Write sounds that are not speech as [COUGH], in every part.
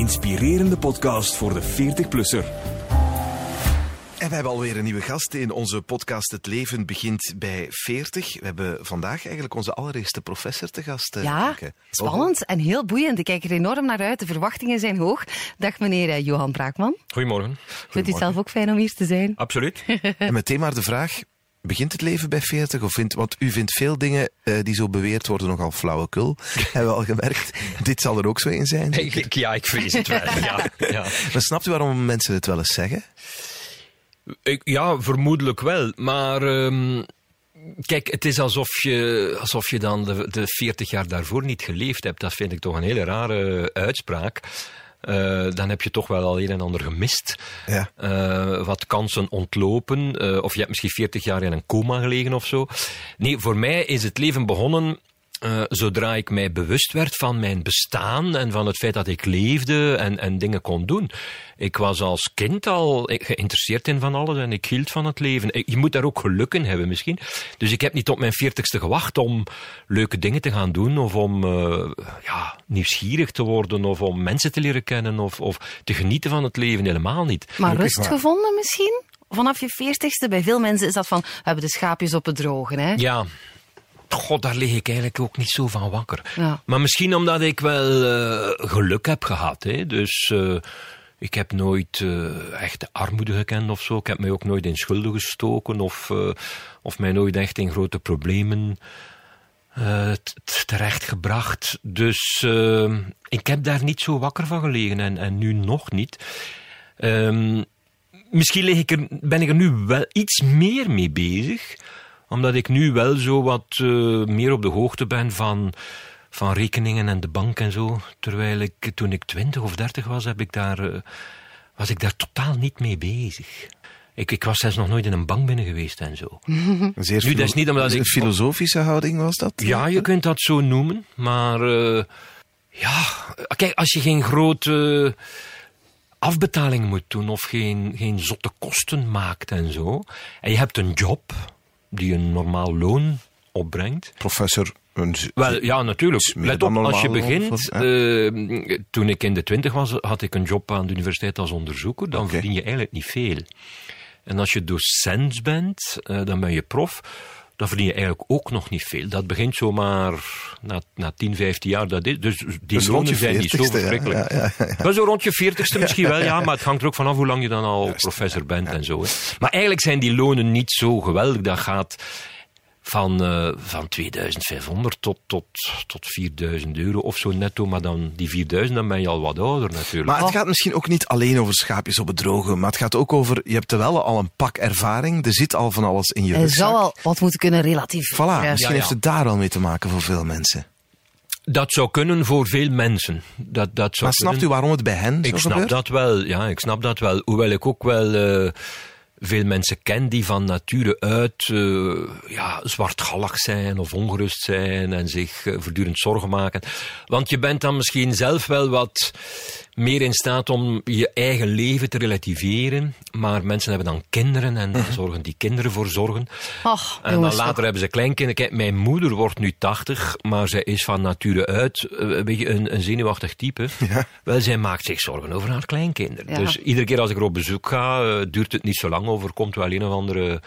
Inspirerende podcast voor de 40-plusser. En we hebben alweer een nieuwe gast in onze podcast Het Leven begint bij 40. We hebben vandaag eigenlijk onze allereerste professor te gast. eh, Ja, spannend en heel boeiend. Ik kijk er enorm naar uit. De verwachtingen zijn hoog. Dag meneer eh, Johan Braakman. Goedemorgen. Vindt u het zelf ook fijn om hier te zijn? Absoluut. [LAUGHS] En meteen maar de vraag, begint het leven bij 40? Of vindt, want u vindt veel dingen eh, die zo beweerd worden nogal flauwekul. [LAUGHS] hebben we al gemerkt. Dit zal er ook zo in zijn. Ik- ik- ja, ik vrees het wel. Ja, ja. [LAUGHS] Maar snapt u waarom mensen het wel eens zeggen? Ik- ja vermoedelijk wel. Maar ehm, kijk, het is alsof je, alsof je dan de, de 40 jaar daarvoor niet geleefd hebt. Dat vind ik toch een hele rare uitspraak. Eh, dan heb je toch wel al een en ander gemist. Ja. Eh, wat kansen ontlopen. eh, of je hebt misschien 40 jaar in een coma gelegen of zo. Nee, voor mij is het leven begonnen. Eh, zodra ik mij bewust werd van mijn bestaan en van het feit dat ik leefde en, en dingen kon doen. Ik was als kind al geïnteresseerd in van alles en ik hield van het leven. Ik- Je moet daar ook geluk in hebben misschien. Dus ik heb niet tot mijn veertigste gewacht om leuke dingen te gaan doen of om eh, ja, nieuwsgierig te worden of om mensen te leren kennen of, of te genieten van het leven. Helemaal niet. Maar Gelukkig rust gevonden misschien? Vanaf je veertigste, bij veel mensen is dat van, we hebben de schaapjes op het droge. Hè? Ja. God, daar lig ik eigenlijk ook niet zo van wakker. Ja. Maar misschien omdat ik wel eh, geluk heb gehad. Hè? Dus eh, ik heb nooit eh, echt armoede gekend of zo. Ik heb mij ook nooit in schulden gestoken of, of mij nooit echt in grote problemen terechtgebracht. Dus ik heb daar niet zo wakker van gelegen en, en nu nog niet. Ehm, misschien lig ik er, ben ik er nu wel iets meer mee bezig, omdat ik nu wel zo wat eh, meer op de hoogte ben van, van rekeningen en de bank en zo. Terwijl ik toen ik twintig of dertig was, heb ik daar, eh, was ik daar totaal niet mee bezig. Ik, ik was zelfs nog nooit in een bank binnen geweest en zo. [LAUGHS] Een zeer Nu, dat is niet omdat een ik- filosofische houding was dat? Ja, je [LAUGHS] kunt dat zo noemen, maar eh, ja, kijk, als je geen grote afbetaling moet doen of geen, geen zotte kosten maakt en zo, en je hebt een job die een normaal loon opbrengt. Professor. Wel, ja, natuurlijk. Let op, als je begint... eh, toen ik in de twintig was, had ik een job aan de universiteit als onderzoeker. Dan verdien je eigenlijk niet veel. En als je docent bent, eh, dan ben je prof. Dan verdien je eigenlijk ook nog niet veel. Dat begint zomaar na, na 10, 15 jaar. Dat is, dus die Dus lonen zijn niet zo 40ste, verschrikkelijk. ja, ja, ja. Wel zo rond je veertigste misschien wel, ja, maar het hangt er ook vanaf hoe lang je dan al professor bent en zo. Hè. Maar eigenlijk zijn die lonen niet zo geweldig. Dat gaat van, eh, van 2500 tot, tot, tot 4000 euro of zo netto. Maar dan die 4000, dan ben je al wat ouder natuurlijk. Maar het gaat misschien ook niet alleen over schaapjes op het droge, maar het gaat ook over, je hebt er wel al een pak ervaring, er zit al van alles in je rugzak. zou al wat moeten kunnen relatief. Voilà, Ja. misschien Ja, ja. heeft het daar al mee te maken voor veel mensen. Dat zou kunnen voor veel mensen. Dat, dat zou Maar snapt u waarom het bij hen zo Ik snap gebeurt? dat wel, ja, ik snap dat wel. Hoewel ik ook wel eh, veel mensen ken die van nature uit eh, ja, zwartgallig zijn of ongerust zijn en zich eh, voortdurend zorgen maken. Want je bent dan misschien zelf wel wat meer in staat om je eigen leven te relativeren. Maar mensen hebben dan kinderen en Mhm. dan zorgen die kinderen voor zorgen. Och, En dan later hebben ze kleinkinderen. Kijk, mijn moeder wordt nu 80, maar zij is van nature uit eh, een beetje een, een zenuwachtig type. [LAUGHS] Wel, zij maakt zich zorgen over haar kleinkinderen. Ja. Dus iedere keer als ik er op bezoek ga, eh, duurt het niet zo lang over, komt wel een of andere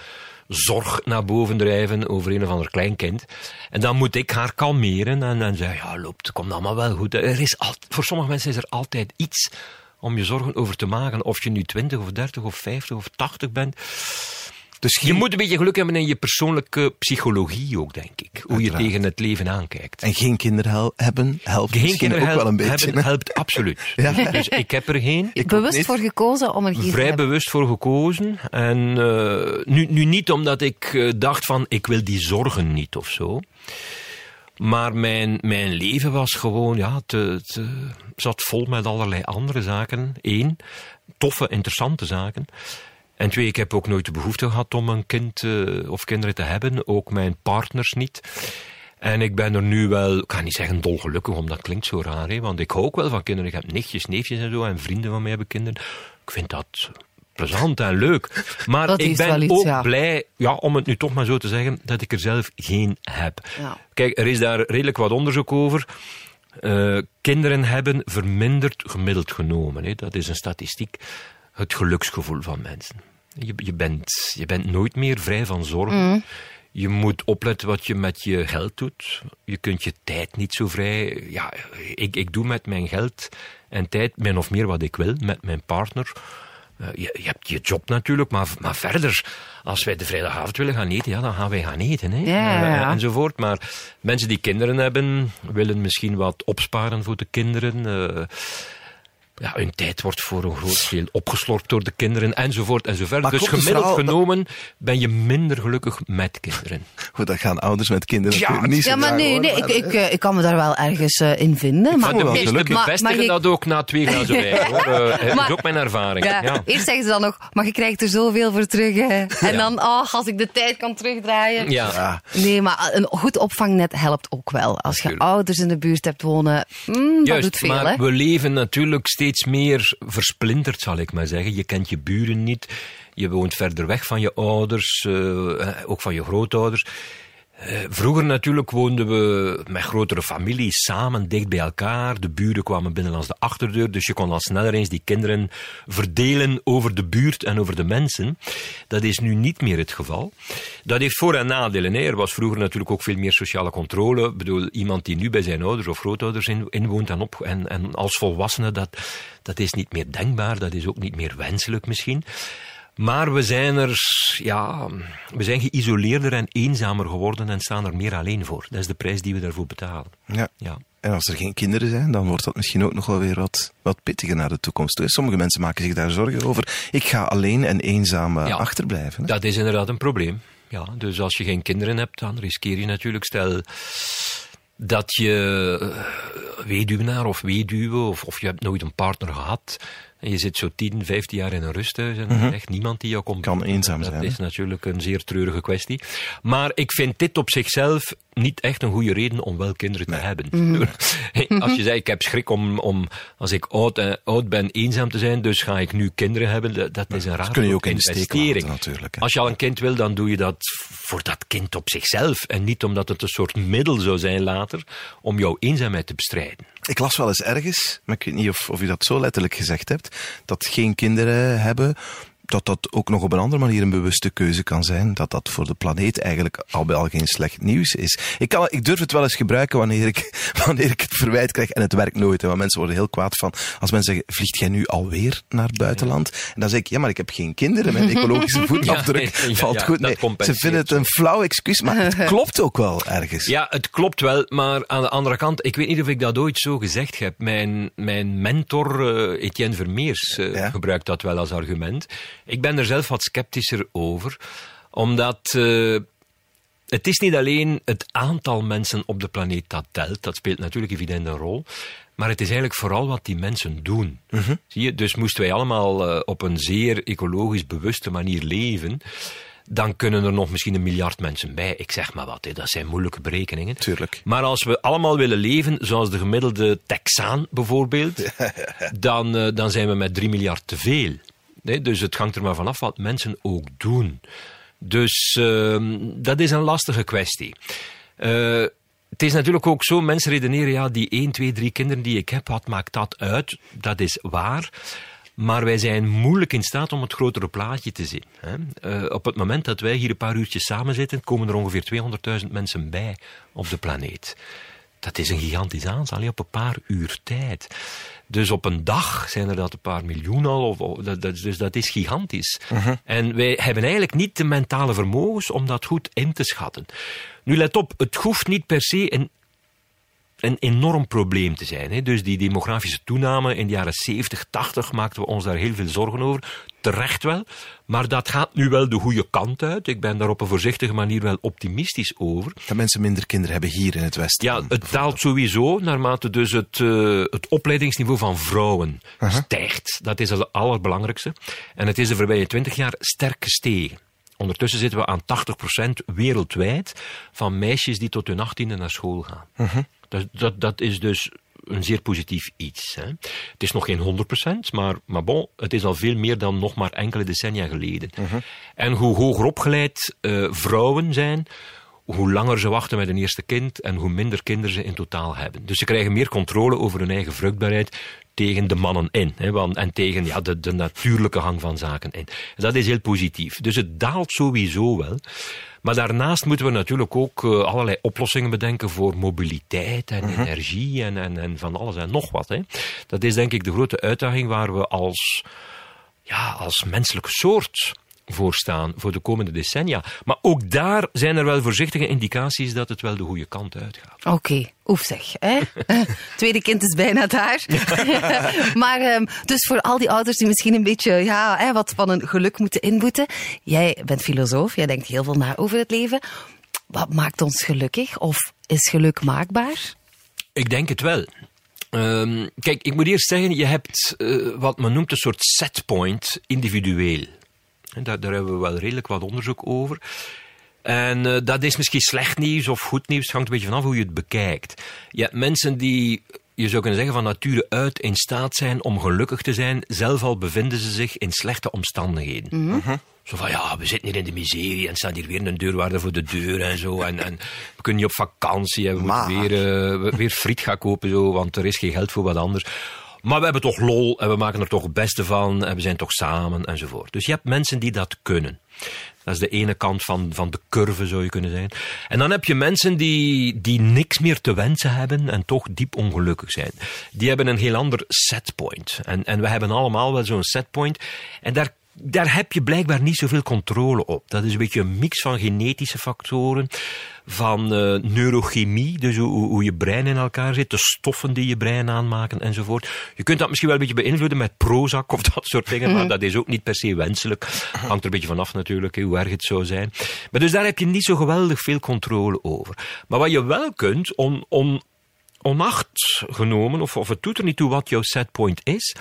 zorg naar boven drijven over een of ander kleinkind. En dan moet ik haar kalmeren en dan zeg ja, loopt, komt allemaal wel goed. Er is al, voor sommige mensen is er altijd iets om je zorgen over te maken. Of je nu 20 of 30 of 50 of 80 bent. Dus Je moet een beetje geluk hebben in je persoonlijke psychologie ook, denk ik. Hoe je tegen het leven aankijkt. En geen kinderen hel- hebben helpt Geen kinderen ook wel een beetje. hebben hè? helpt absoluut. [LAUGHS] Ja. Dus ik heb er geen. Ik Bewust voor gekozen om er geen te Vrij bewust voor gekozen. En eh, nu, nu niet omdat ik eh, dacht van ik wil die zorgen niet of zo. Maar mijn, mijn leven was gewoon, ja, te, te, zat vol met allerlei andere zaken. Eén. toffe, interessante zaken. En twee, ik heb ook nooit de behoefte gehad om een kind eh, of kinderen te hebben. Ook mijn partners niet. En ik ben er nu wel, ik ga niet zeggen dolgelukkig, omdat dat klinkt zo raar. Hè? Want ik hou ook wel van kinderen. Ik heb nichtjes, neefjes en zo. En vrienden van mij hebben kinderen. Ik vind dat plezant en leuk. Maar Dat ik ben iets, ook ja. blij, ja, om het nu toch maar zo te zeggen, dat ik er zelf geen heb. Ja. Kijk, er is daar redelijk wat onderzoek over. Eh, kinderen hebben verminderd gemiddeld genomen. Hè. Dat is een statistiek. Het geluksgevoel van mensen. Je, je, bent, je bent nooit meer vrij van zorgen. Je moet opletten wat je met je geld doet. Je kunt je tijd niet zo vrij. Ja, ik, ik doe met mijn geld en tijd min of meer wat ik wil met mijn partner. Eh, je, je hebt je job natuurlijk, maar, maar verder, als wij de vrijdagavond willen gaan eten, ja, dan gaan wij gaan eten. Hè? Ja, ja, ja. Enzovoort. Maar mensen die kinderen hebben, willen misschien wat opsparen voor de kinderen. eh, ja, hun tijd wordt voor een groot deel opgeslorpt door de kinderen, enzovoort enzovoort. Maar Dus klopt het gemiddeld verhaal dat- genomen ben je minder gelukkig met kinderen. [LAUGHS] Goed, dat gaan ouders met kinderen Ja, natuurlijk niet zo Ja, maar nee, nee horen, ik, maar, ik, eh, ik kan me daar wel ergens eh, in vinden. Maar, Maar de wel meesten gelukkig. Maar- bevestigen maar je- dat ook na twee glazen wijn. Hoor. Eh, Dat Maar- is ook mijn ervaring. ja, Ja. Eerst zeggen ze dan nog, maar je krijgt er zoveel voor terug. hè. En Ja. dan, oh, als ik de tijd kan terugdraaien. Ja. Ja. Nee, maar een goed opvangnet helpt ook wel. Als je ouders in de buurt hebt wonen, mm, dat doet veel. maar hè? we leven natuurlijk steeds meer versplinterd, zal ik maar zeggen. Je kent je buren niet, je woont verder weg van je ouders, eh, ook van je grootouders. Eh, vroeger natuurlijk woonden we met grotere families samen, dicht bij elkaar. De buren kwamen binnen langs de achterdeur, dus je kon al sneller eens die kinderen verdelen over de buurt en over de mensen. Dat is nu niet meer het geval. Dat heeft voor- en nadelen. Er was vroeger natuurlijk ook veel meer sociale controle. Ik bedoel, iemand die nu bij zijn ouders of grootouders in, inwoont en, op, en, en als volwassene, dat, dat is niet meer denkbaar. Dat is ook niet meer wenselijk misschien. Maar we zijn er, ja, we zijn geïsoleerder en eenzamer geworden en staan er meer alleen voor. Dat is de prijs die we daarvoor betalen. Ja. Ja. En als er geen kinderen zijn, dan wordt dat misschien ook nog wel weer wat, wat pittiger naar de toekomst. toe. Sommige mensen maken zich daar zorgen over. Ik ga alleen en eenzaam eh, Ja. achterblijven. hè. Dat is inderdaad een probleem. Ja, dus als je geen kinderen hebt, dan riskeer je natuurlijk, stel dat je eh, weduwnaar of weduwe, of, of je hebt nooit een partner gehad, en je zit zo 10, 15 jaar in een rusthuis en er is echt niemand die jou komt Mhm. Kan eenzaam dat zijn, is hè? natuurlijk een zeer treurige kwestie. Maar ik vind dit op zichzelf niet echt een goede reden om wel kinderen te hebben. [LAUGHS] Als je zegt, ik heb schrik om, om als ik oud, eh, oud ben, eenzaam te zijn, dus ga ik nu kinderen hebben, dat, dat is een raar kun je ook in de steek investering. laten, natuurlijk, hè. Als je al een kind wil, dan doe je dat voor dat kind op zichzelf. En niet omdat het een soort middel zou zijn later om jouw eenzaamheid te bestrijden. Ik las wel eens ergens, maar ik weet niet of, of u dat zo letterlijk gezegd hebt, dat geen kinderen hebben, dat dat ook nog op een andere manier een bewuste keuze kan zijn. Dat dat voor de planeet eigenlijk al bij al geen slecht nieuws is. Ik, kan, ik durf het wel eens gebruiken wanneer ik, [LAUGHS] wanneer ik het verwijt krijg en het werkt nooit. Hè, want mensen worden heel kwaad van als mensen zeggen, vliegt jij nu alweer naar het buitenland? En dan zeg ik, ja, maar ik heb geen kinderen. Mijn [LAUGHS] ecologische voetafdruk [LAUGHS] Ja, ja, valt ja, goed. Nee, ze vinden het een flauw excuus, maar het klopt ook wel ergens. Ja, het klopt wel, maar aan de andere kant, ik weet niet of ik dat ooit zo gezegd heb. Mijn, mijn mentor, eh, Etienne Vermeers, eh, gebruikt dat wel als argument. Ik ben er zelf wat sceptischer over, omdat eh, het is niet alleen het aantal mensen op de planeet dat telt, dat speelt natuurlijk evident een rol. Maar het is eigenlijk vooral wat die mensen doen. Zie je? Dus moesten wij allemaal eh, op een zeer ecologisch bewuste manier leven, dan kunnen er nog misschien een miljard mensen bij. Ik zeg maar wat, hè. dat zijn moeilijke berekeningen. Tuurlijk. Maar als we allemaal willen leven, zoals de gemiddelde Texaan bijvoorbeeld, [LAUGHS] dan, eh, dan zijn we met 3 miljard te veel. Nee, dus het hangt er maar vanaf wat mensen ook doen. Dus ehm, dat is een lastige kwestie. Eh, het is natuurlijk ook zo, mensen redeneren, ja, die 1, 2, 3 kinderen die ik heb, wat maakt dat uit? Dat is waar. Maar wij zijn moeilijk in staat om het grotere plaatje te zien. Hè? Eh, op het moment dat wij hier een paar uurtjes samen zitten, komen er ongeveer 200.000 mensen bij op de planeet. Dat is een gigantisch aantal, alleen op een paar uur tijd. Dus op een dag zijn er dat een paar miljoen al, of, of- dat, dat- dus dat is gigantisch. En wij hebben eigenlijk niet de mentale vermogens om dat goed in te schatten. Nu let op, het hoeft niet per se een een enorm probleem te zijn. Hè. Dus die demografische toename in de jaren 70, 80 maakten we ons daar heel veel zorgen over. Terecht wel. Maar dat gaat nu wel de goede kant uit. Ik ben daar op een voorzichtige manier wel optimistisch over. Dat mensen minder kinderen hebben hier in het Westen. Ja, het daalt sowieso naarmate dus het, uh, het opleidingsniveau van vrouwen uh -huh. stijgt. Dat is het allerbelangrijkste. En het is de voorbije twintig jaar sterk gestegen. Ondertussen zitten we aan 80% wereldwijd van meisjes die tot hun achttiende naar school gaan. Uh -huh. Dat, dat, dat is dus een zeer positief iets. Hè. Het is nog geen 100%, maar, maar bon, het is al veel meer dan nog maar enkele decennia geleden. Uh -huh. En hoe hoger opgeleid uh, vrouwen zijn, hoe langer ze wachten met een eerste kind en hoe minder kinderen ze in totaal hebben. Dus ze krijgen meer controle over hun eigen vruchtbaarheid tegen de mannen in. Hè, want, en tegen ja, de, de natuurlijke hang van zaken in. Dat is heel positief. Dus het daalt sowieso wel. Maar daarnaast moeten we natuurlijk ook uh, allerlei oplossingen bedenken voor mobiliteit en uh -huh. energie en, en, en van alles en nog wat. Hè. Dat is denk ik de grote uitdaging waar we als, ja, als menselijke soort voor staan voor de komende decennia. Maar ook daar zijn er wel voorzichtige indicaties dat het wel de goede kant uitgaat. Oké, okay. oef zeg. Hè? [LAUGHS] Tweede kind is bijna daar. [LAUGHS] maar um, dus voor al die ouders die misschien een beetje ja, hè, wat van een geluk moeten inboeten. Jij bent filosoof, jij denkt heel veel na over het leven. Wat maakt ons gelukkig? Of is geluk maakbaar? Ik denk het wel. Um, kijk, ik moet eerst zeggen, je hebt uh, wat men noemt een soort setpoint individueel. Daar, daar, hebben we wel redelijk wat onderzoek over. En uh, dat is misschien slecht nieuws of goed nieuws. Het hangt een beetje vanaf hoe je het bekijkt. Je hebt mensen die, je zou kunnen zeggen, van nature uit in staat zijn om gelukkig te zijn. Zelf al bevinden ze zich in slechte omstandigheden. Mhm. Mm -hmm. Zo van, ja, we zitten hier in de miserie en staat hier weer een deurwaarder voor de deur en zo. En, en we kunnen niet op vakantie en we Maar. moeten weer, uh, weer friet gaan kopen, zo, want er is geen geld voor wat anders. Maar we hebben toch lol en we maken er toch het beste van en we zijn toch samen enzovoort. Dus je hebt mensen die dat kunnen. Dat is de ene kant van, van de curve, zou je kunnen zeggen. En dan heb je mensen die, die niks meer te wensen hebben en toch diep ongelukkig zijn. Die hebben een heel ander setpoint. En, en we hebben allemaal wel zo'n setpoint. En daar daar heb je blijkbaar niet zoveel controle op. Dat is een beetje een mix van genetische factoren, van uh, neurochemie, dus hoe, hoe, je brein in elkaar zit, de stoffen die je brein aanmaken enzovoort. Je kunt dat misschien wel een beetje beïnvloeden met Prozac of dat soort dingen, mm. maar dat is ook niet per se wenselijk. Hangt er een beetje vanaf natuurlijk, hoe erg het zou zijn. Maar dus daar heb je niet zo geweldig veel controle over. Maar wat je wel kunt, on, on, onacht genomen, of, of het doet er niet toe wat jouw setpoint is,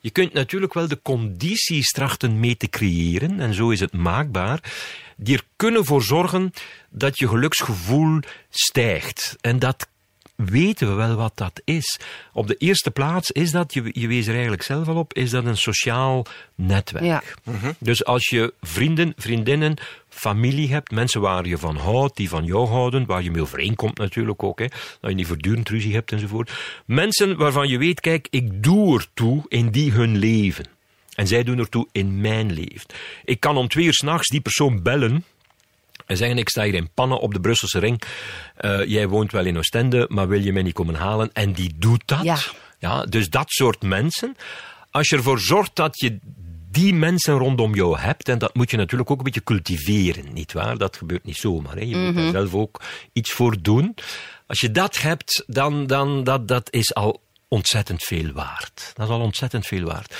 je kunt natuurlijk wel de condities trachten mee te creëren, en zo is het maakbaar, die er kunnen voor zorgen dat je geluksgevoel stijgt. En dat weten we wel wat dat is. Op de eerste plaats is dat, je, je wees er eigenlijk zelf al op, is dat een sociaal netwerk. Ja. Mm -hmm. Dus als je vrienden, vriendinnen, familie hebt, mensen waar je van houdt, die van jou houden, waar je mee overeenkomt natuurlijk ook, hè, dat je niet voortdurend ruzie hebt enzovoort. Mensen waarvan je weet, kijk, ik doe ertoe in die hun leven. En zij doen ertoe in mijn leven. Ik kan om twee uur s'nachts die persoon bellen, en zeggen, ik sta hier in pannen op de Brusselse ring. Uh, jij woont wel in Oostende, maar wil je mij niet komen halen? En die doet dat. Ja. ja. dus dat soort mensen. Als je ervoor zorgt dat je die mensen rondom jou hebt, en dat moet je natuurlijk ook een beetje cultiveren, nietwaar? Dat gebeurt niet zomaar. Hè? Je moet mm -hmm. daar zelf ook iets voor doen. Als je dat hebt, dan, dan dat, dat is al ontzettend veel waard. Dat is al ontzettend veel waard.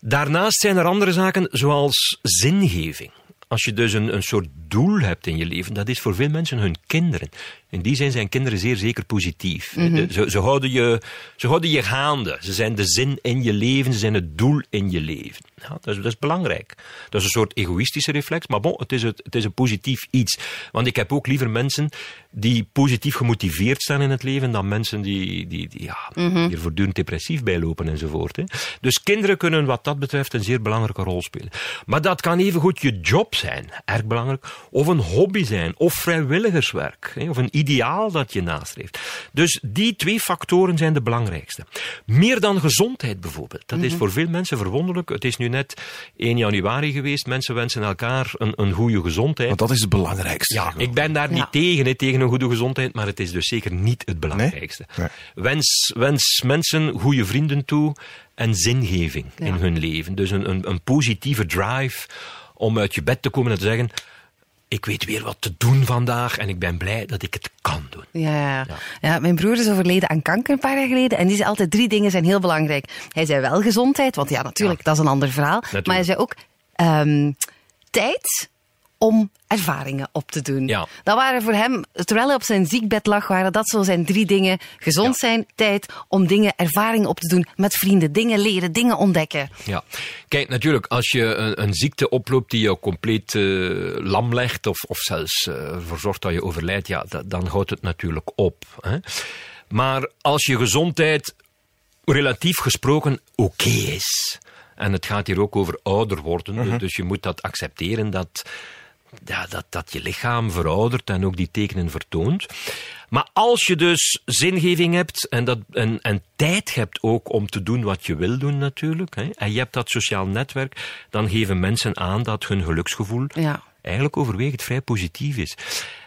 Daarnaast zijn er andere zaken, zoals zingeving. Als je dus een, een soort doel hebt in je leven, dat is voor veel mensen hun kinderen. In die zin zijn kinderen zeer zeker positief. Mm -hmm. ze, ze, houden je, ze houden je gaande. Ze zijn de zin in je leven, ze zijn het doel in je leven. Ja, dat, is, dat is belangrijk. Dat is een soort egoïstische reflex, maar bon, het is, het, het is een positief iets. Want ik heb ook liever mensen die positief gemotiveerd staan in het leven dan mensen die, die, die, ja, mm -hmm. die er voortdurend depressief bij lopen enzovoort. Hè. Dus kinderen kunnen wat dat betreft een zeer belangrijke rol spelen. Maar dat kan evengoed je job zijn, erg belangrijk, of een hobby zijn, of vrijwilligerswerk, hè, of een ideaal dat je nastreeft. Dus die twee factoren zijn de belangrijkste. Meer dan gezondheid bijvoorbeeld. Dat mm -hmm. is voor veel mensen verwonderlijk. Het is nu net 1 januari geweest. Mensen wensen elkaar een, een goede gezondheid. Want dat is het belangrijkste. Ja, ik ben daar niet ja. tegen, hè, tegen een goede gezondheid, maar het is dus zeker niet het belangrijkste. Nee? Nee. Wens, wens mensen goede vrienden toe en zingeving ja. in hun leven. Dus een, een, een positieve drive om uit je bed te komen en te zeggen ik weet weer wat te doen vandaag en ik ben blij dat ik het kan doen. Ja, ja. ja, mijn broer is overleden aan kanker een paar jaar geleden. En die zei altijd, drie dingen zijn heel belangrijk. Hij zei wel gezondheid, want ja, natuurlijk, dat is een ander verhaal. Natuurlijk. Maar hij zei ook ehm, tijd om ervaringen op te doen. Ja. Dat waren voor hem, terwijl hij op zijn ziekbed lag, waren dat zo zijn drie dingen. Gezond Ja. zijn, tijd om dingen, ervaringen op te doen met vrienden. Dingen leren, dingen ontdekken. Ja, kijk, natuurlijk, als je een, een ziekte oploopt die je compleet eh, lam legt of, of zelfs ervoor zorgt dat je overlijdt, ja, da- dan houdt het natuurlijk op. Hè? Maar als je gezondheid relatief gesproken oké is, en het gaat hier ook over ouder worden, dus je moet dat accepteren dat, ja, dat, dat je lichaam veroudert en ook die tekenen vertoont. Maar als je dus zingeving hebt en, dat, en, en tijd hebt ook om te doen wat je wil doen natuurlijk, hè, en je hebt dat sociaal netwerk, dan geven mensen aan dat hun geluksgevoel Ja. eigenlijk overwegend vrij positief is.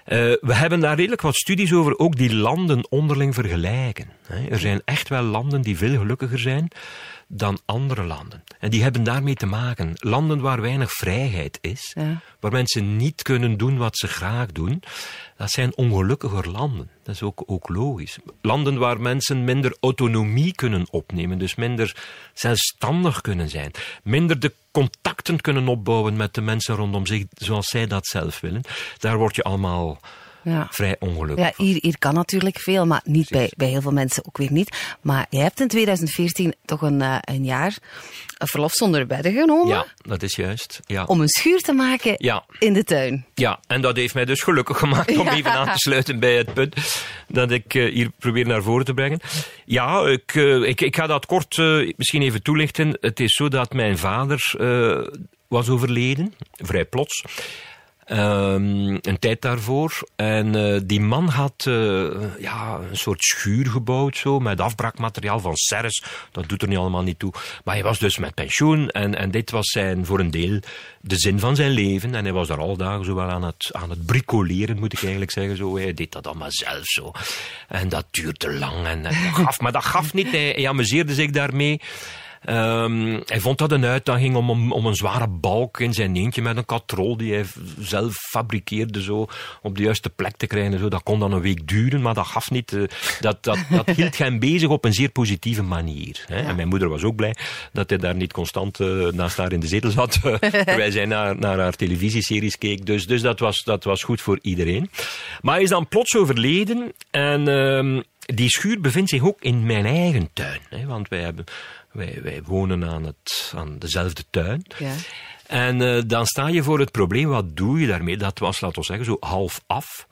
Eh, we hebben daar redelijk wat studies over, ook die landen onderling vergelijken. hè. Er zijn echt wel landen die veel gelukkiger zijn dan andere landen. En die hebben daarmee te maken. Landen waar weinig vrijheid is, Ja. waar mensen niet kunnen doen wat ze graag doen, dat zijn ongelukkiger landen. Dat is ook, ook logisch. Landen waar mensen minder autonomie kunnen opnemen, dus minder zelfstandig kunnen zijn, minder de contacten kunnen opbouwen met de mensen rondom zich zoals zij dat zelf willen, daar word je allemaal Ja. vrij ongelukkig Ja, hier, hier kan natuurlijk veel, maar niet bij, bij heel veel mensen ook weer niet. Maar jij hebt in 2014 toch een, eh, een jaar een verlof zonder bedden genomen Ja, dat is juist. Ja. om een schuur te maken Ja. in de tuin. Ja, en dat heeft mij dus gelukkig gemaakt om Ja. even aan te sluiten bij het punt dat ik eh, hier probeer naar voren te brengen. Ja, ik, eh, ik, ik ga dat kort misschien even toelichten. Het is zo dat mijn vader was overleden, vrij plots. Ehm, een tijd daarvoor. En eh, die man had eh, ja, een soort schuur gebouwd, zo, met afbraakmateriaal van serres. Dat doet er niet allemaal niet toe. Maar hij was dus met pensioen en, en dit was zijn, voor een deel de zin van zijn leven. En hij was daar alle dagen zo wel aan het, aan het bricoleren, moet ik eigenlijk zeggen. Zo. Hij deed dat allemaal zelf zo. En dat duurde lang en, en dat gaf, maar dat gaf niet. Hij, hij amuseerde zich daarmee. Ehm, hij vond dat een uitdaging om, om, om een zware balk in zijn eentje met een katrol die hij zelf fabriceerde zo, op de juiste plek te krijgen. en Zo. Dat kon dan een week duren, maar dat gaf niet. eh, dat, dat, dat hield [LAUGHS] hem bezig op een zeer positieve manier. Hè. En mijn moeder was ook blij dat hij daar niet constant eh, naast haar in de zetel zat, eh, [LAUGHS] terwijl zij naar, naar haar televisieseries keek. Dus, dus dat, was, dat was goed voor iedereen. Maar hij is dan plots overleden en... ehm, die schuur bevindt zich ook in mijn eigen tuin. Hè, want wij, hebben, wij, wij wonen aan, het, aan dezelfde tuin. Ja. En eh, dan sta je voor het probleem, wat doe je daarmee? Dat was, laten we zeggen, zo half af.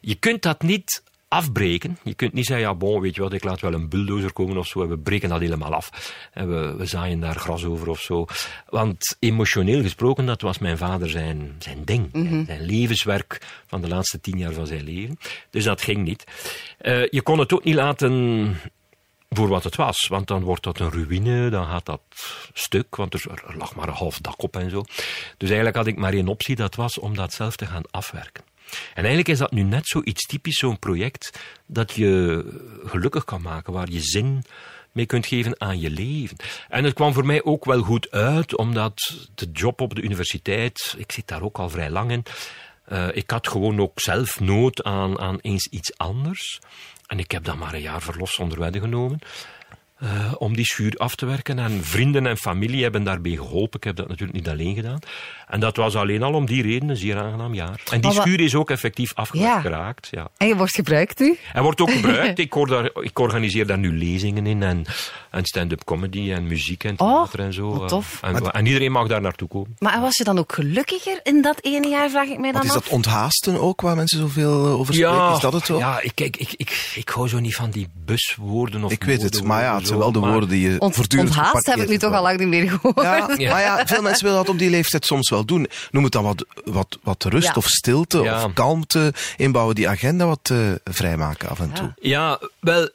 Je kunt dat niet afbreken. Je kunt niet zeggen, ja, bon, weet je wat, ik laat wel een bulldozer komen of zo, en we breken dat helemaal af. En we, we zaaien daar gras over of zo. Want emotioneel gesproken, dat was mijn vader zijn, zijn ding. Zijn levenswerk van de laatste tien jaar van zijn leven. Dus dat ging niet. Eh, je kon het ook niet laten voor wat het was. Want dan wordt dat een ruïne, dan gaat dat stuk, want er, er lag maar een half dak op en zo. Dus eigenlijk had ik maar één optie, dat was om dat zelf te gaan afwerken. En eigenlijk is dat nu net zoiets typisch, zo'n project dat je gelukkig kan maken, waar je zin mee kunt geven aan je leven. En het kwam voor mij ook wel goed uit, omdat de job op de universiteit, ik zit daar ook al vrij lang in, eh, ik had gewoon ook zelf nood aan, aan eens iets anders. En ik heb dan maar een jaar verlof zonder wedden genomen. eh, om die schuur af te werken. En vrienden en familie hebben daarbij geholpen. Ik heb dat natuurlijk niet alleen gedaan. En dat was alleen al om die reden een zeer aangenaam jaar. En die schuur is ook effectief afgewerkt Ja. geraakt. Ja. En je wordt gebruikt nu? Hij wordt ook gebruikt. [LAUGHS] ik, hoor daar, ik organiseer daar nu lezingen in. En, en stand-up comedy en muziek en Oh, theater en zo. wat eh. tof. En, en iedereen mag daar naartoe komen. Maar was je dan ook gelukkiger in dat ene jaar, vraag ik mij dan Wat is af? dat onthaasten ook, waar mensen zoveel eh, over spreken? is dat het zo? Ja, ik, kijk, ik, ik, ik hou zo niet van die buswoorden of ik weet het, maar ja, het zijn wel de woorden die je Ont, voortdurend onthaast heb ik nu toch al lang niet meer gehoord. Ja, maar ja, veel mensen willen dat op die leeftijd soms wel doen. Noem het dan wat, wat, wat rust Ja. of stilte Ja. of kalmte inbouwen, die agenda wat eh, vrijmaken af en toe. Ja, wel,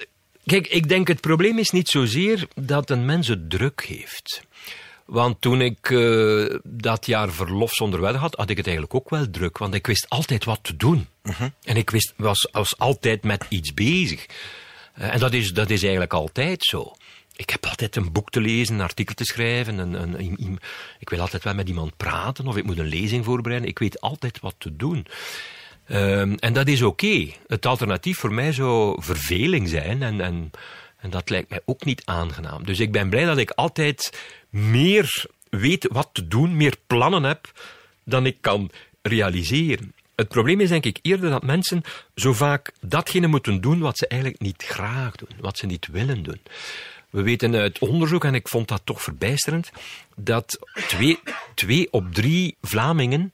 kijk, ik denk het probleem is niet zozeer dat een mens het druk heeft. Want toen ik eh, dat jaar verlof zonder wedden had, had ik het eigenlijk ook wel druk. Want ik wist altijd wat te doen. En ik wist, was, was altijd met iets bezig. Eh, en dat is, dat is eigenlijk altijd zo. Ik heb altijd een boek te lezen, een artikel te schrijven. Een, een, ik wil altijd wel met iemand praten of ik moet een lezing voorbereiden. Ik weet altijd wat te doen. Um, en dat is oké. Het alternatief voor mij zou verveling zijn en, en, en dat lijkt mij ook niet aangenaam. Dus ik ben blij dat ik altijd meer weet wat te doen, meer plannen heb dan ik kan realiseren. Het probleem is denk ik eerder dat mensen zo vaak datgene moeten doen wat ze eigenlijk niet graag doen, wat ze niet willen doen. We weten uit onderzoek, en ik vond dat toch verbijsterend, dat twee, twee op drie Vlamingen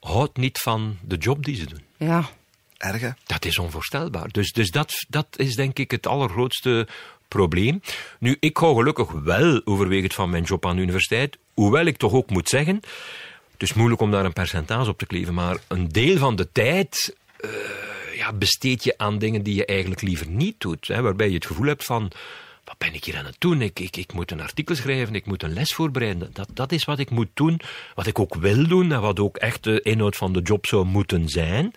houdt niet van de job die ze doen. Ja. Erge. Dat is onvoorstelbaar. Dus, dus dat, dat is denk ik het allergrootste probleem. Nu, ik hou gelukkig wel overwegend van mijn job aan de universiteit, hoewel ik toch ook moet zeggen, het is moeilijk om daar een percentage op te kleven, maar een deel van de tijd uh, ja, besteed je aan dingen die je eigenlijk liever niet doet. Hè, waarbij je het gevoel hebt van, wat ben ik hier aan het doen? Ik, ik, ik moet een artikel schrijven, ik moet een les voorbereiden. Dat, dat is wat ik moet doen, wat ik ook wil doen en wat ook echt de inhoud van de job zou moeten zijn.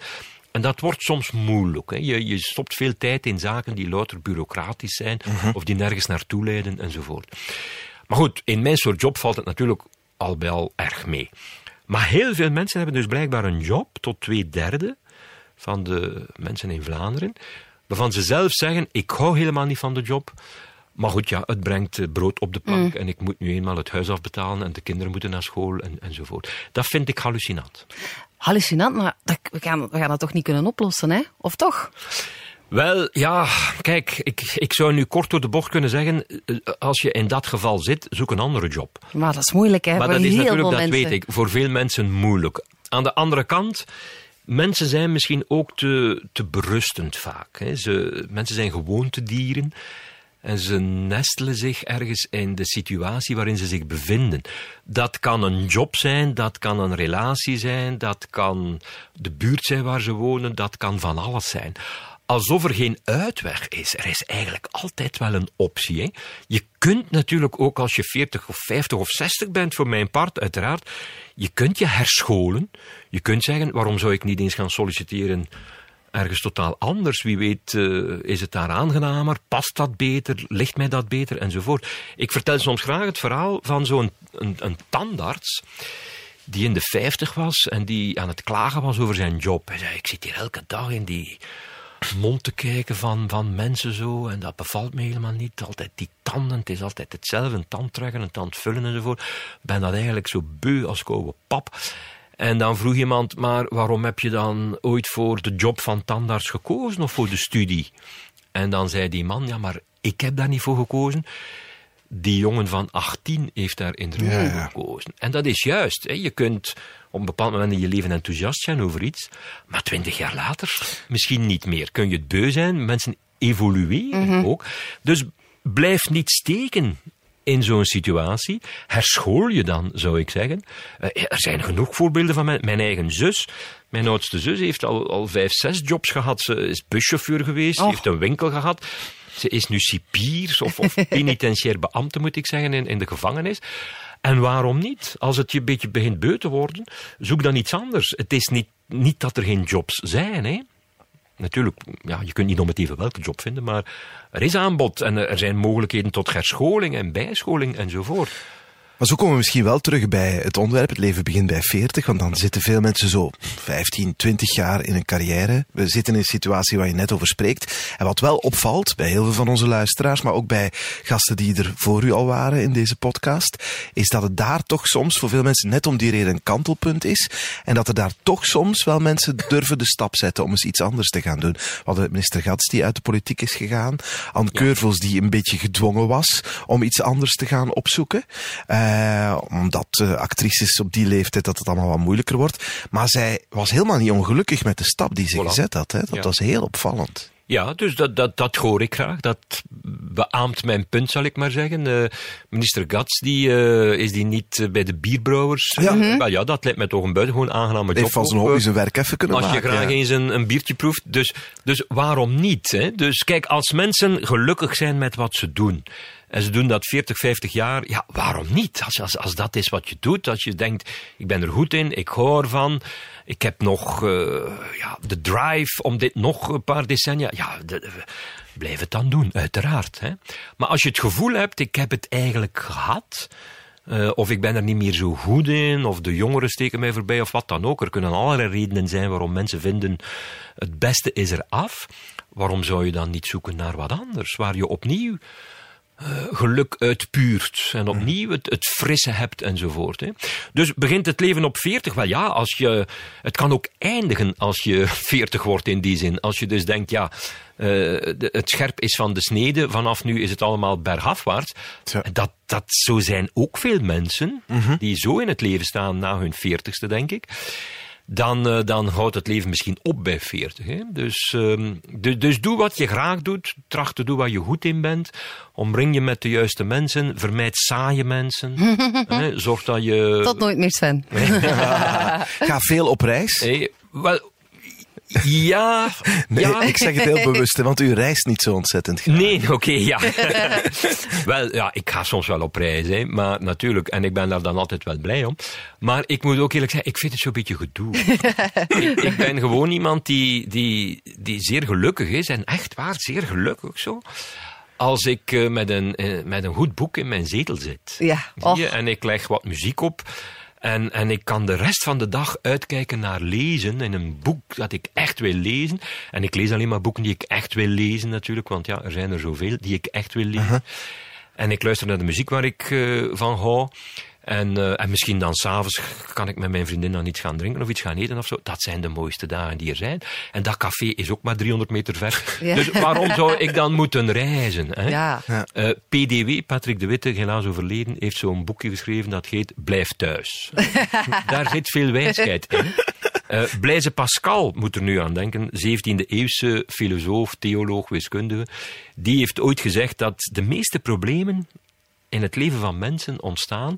En dat wordt soms moeilijk. Hè. Je, je stopt veel tijd in zaken die louter bureaucratisch zijn Mhm. of die nergens naartoe leiden enzovoort. Maar goed, in mijn soort job valt het natuurlijk al bij al erg mee. Maar heel veel mensen hebben dus blijkbaar een job, tot twee derde van de mensen in Vlaanderen, waarvan ze zelf zeggen: Ik hou helemaal niet van de job. Maar goed, ja, het brengt eh, brood op de plank en ik moet nu eenmaal het huis afbetalen en de kinderen moeten naar school en, enzovoort. Dat vind ik hallucinant. Hallucinant, maar dat, we, gaan, we gaan dat toch niet kunnen oplossen, hè? Of toch? Wel, ja, kijk, ik, ik zou nu kort door de bocht kunnen zeggen, eh, als je in dat geval zit, zoek een andere job. Maar dat is moeilijk, hè? Maar voor dat is natuurlijk, dat mensen. weet ik, voor veel mensen moeilijk. Aan de andere kant, mensen zijn misschien ook te, te berustend vaak. Hè. Ze, mensen zijn gewoontedieren. En ze nestelen zich ergens in de situatie waarin ze zich bevinden. Dat kan een job zijn, dat kan een relatie zijn, dat kan de buurt zijn waar ze wonen, dat kan van alles zijn. Alsof er geen uitweg is. Er is eigenlijk altijd wel een optie. Hè? Je kunt natuurlijk ook als je 40 of 50 of 60 bent, voor mijn part uiteraard, je kunt je herscholen. Je kunt zeggen, waarom zou ik niet eens gaan solliciteren ergens totaal anders. Wie weet uh, is het daar aangenamer, past dat beter, ligt mij dat beter enzovoort. Ik vertel soms graag het verhaal van zo'n een, een tandarts die in de 50 was en die aan het klagen was over zijn job. Hij zei, ik zit hier elke dag in die mond te kijken van, van mensen zo en dat bevalt me helemaal niet. Altijd die tanden, het is altijd hetzelfde, een tand trekken, een tand vullen enzovoort. Ik ben dat eigenlijk zo beu als koude pap. En dan vroeg iemand, maar waarom heb je dan ooit voor de job van tandarts gekozen of voor de studie? En dan zei die man, ja, maar ik heb daar niet voor gekozen. Die jongen van 18 heeft daar inderdaad Ja, voor ja. gekozen. En dat is juist. Hè. Je kunt op een bepaald moment in je leven enthousiast zijn over iets, maar twintig jaar later misschien niet meer. Kun je het beu zijn, mensen evolueren ook. Dus blijf niet steken in zo'n situatie. Herschool je dan, zou ik zeggen. Eh, er zijn genoeg voorbeelden van mijn, mijn eigen zus. Mijn oudste zus heeft al, al vijf, zes jobs gehad. Ze is buschauffeur geweest, ze heeft een winkel gehad. Ze is nu cipier of, of [LAUGHS] penitentiair beambte, moet ik zeggen, in, in de gevangenis. En waarom niet? Als het je een beetje begint beu te worden, zoek dan iets anders. Het is niet, niet dat er geen jobs zijn, hè. Natuurlijk, ja, je kunt niet om welke job vinden, maar er is aanbod en er zijn mogelijkheden tot herscholing en bijscholing enzovoort. Maar zo komen we misschien wel terug bij het onderwerp. Het leven begint bij 40, want dan zitten veel mensen zo 15, 20 jaar in een carrière. We zitten in een situatie waar je net over spreekt. En wat wel opvalt bij heel veel van onze luisteraars, maar ook bij gasten die er voor u al waren in deze podcast, is dat het daar toch soms voor veel mensen net om die reden een kantelpunt is. En dat er daar toch soms wel mensen durven de stap zetten om eens iets anders te gaan doen. We hadden minister Gats die uit de politiek is gegaan. Anne Keurvels die een beetje gedwongen was om iets anders te gaan opzoeken. Eh, omdat eh, actrices op die leeftijd dat het allemaal wat moeilijker wordt. Maar zij was helemaal niet ongelukkig met de stap die ze Voilà. gezet had. Hè. Dat Ja. was heel opvallend. Ja, dus dat, dat, dat hoor ik graag. Dat beaamt mijn punt, zal ik maar zeggen. Eh, minister Gats, die, eh, is die niet bij de bierbrouwers? Ja. Wel ja, dat lijkt mij toch een buitengewoon aangename job. Heeft van zijn hobby zijn werk even kunnen Als je maken. graag ja. eens een, een biertje proeft. Dus, dus waarom niet? Hè? Dus kijk, als mensen gelukkig zijn met wat ze doen. En ze doen dat 40, 50 jaar. Ja, waarom niet? Als, als, als dat is wat je doet. Als je denkt, ik ben er goed in. Ik hou ervan. Ik heb nog eh, ja, de drive om dit nog een paar decennia. Ja, blijf het dan doen, uiteraard. Hè. Maar als je het gevoel hebt, ik heb het eigenlijk gehad, uh, of ik ben er niet meer zo goed in, of de jongeren steken mij voorbij, of wat dan ook. Er kunnen allerlei redenen zijn waarom mensen vinden het beste is er af. Waarom zou je dan niet zoeken naar wat anders, waar je opnieuw geluk uitpuurt en opnieuw het, het frisse hebt enzovoort. Hè. Dus begint het leven op 40? Wel ja, als je, het kan ook eindigen als je [LAUGHS] 40 wordt in die zin. Als je dus denkt, ja, uh, de, het scherp is van de snede, vanaf nu is het allemaal bergafwaarts. Ja. Dat, dat, zo zijn ook veel mensen mm -hmm. die zo in het leven staan na hun 40ste, denk ik dan, uh, dan houdt het leven misschien op bij 40. Hè? Dus, dus, dus doe wat je graag doet. Tracht te doen waar je goed in bent. Omring je met de juiste mensen. Vermijd saaie mensen. [LAUGHS] hè? Zorg dat je. Tot nooit meer, Sven. [LAUGHS] Ga veel op reis. Hey, wel, ja, nee, ja. ik zeg het heel bewust, want u reist niet zo ontzettend graag. Nee, [LAUGHS] oké, okay, ja. [LAUGHS] wel, ja, ik ga soms wel op reis, hè, maar natuurlijk, en ik ben daar dan altijd wel blij om. Maar ik moet ook eerlijk zeggen, ik vind het zo'n beetje gedoe. ik, [LAUGHS] ik, ben gewoon iemand die, die, die zeer gelukkig is, en echt waar, zeer gelukkig zo. Als ik uh, met, een, uh, met een goed boek in mijn zetel zit. Ja. Oh. Je, en ik leg wat muziek op. En, en ik kan de rest van de dag uitkijken naar lezen in een boek dat ik echt wil lezen. En ik lees alleen maar boeken die ik echt wil lezen natuurlijk, want ja, er zijn er zoveel die ik echt wil lezen. Uh -huh. En ik luister naar de muziek waar ik uh, van hou. En, uh, en misschien dan s'avonds kan ik met mijn vriendin dan iets gaan drinken of iets gaan eten of zo. Dat zijn de mooiste dagen die er zijn. En dat café is ook maar 300 meter ver. [LAUGHS] Ja. Dus waarom zou ik dan moeten reizen? Hè? Ja. Uh, PDW, Patrick de Witte, helaas overleden, heeft zo'n boekje geschreven dat heet Blijf thuis. [LAUGHS] Daar zit veel wijsheid in. Uh, Blaise Pascal moet er nu aan denken, 17e eeuwse filosoof, theoloog, wiskundige. Die heeft ooit gezegd dat de meeste problemen in het leven van mensen ontstaan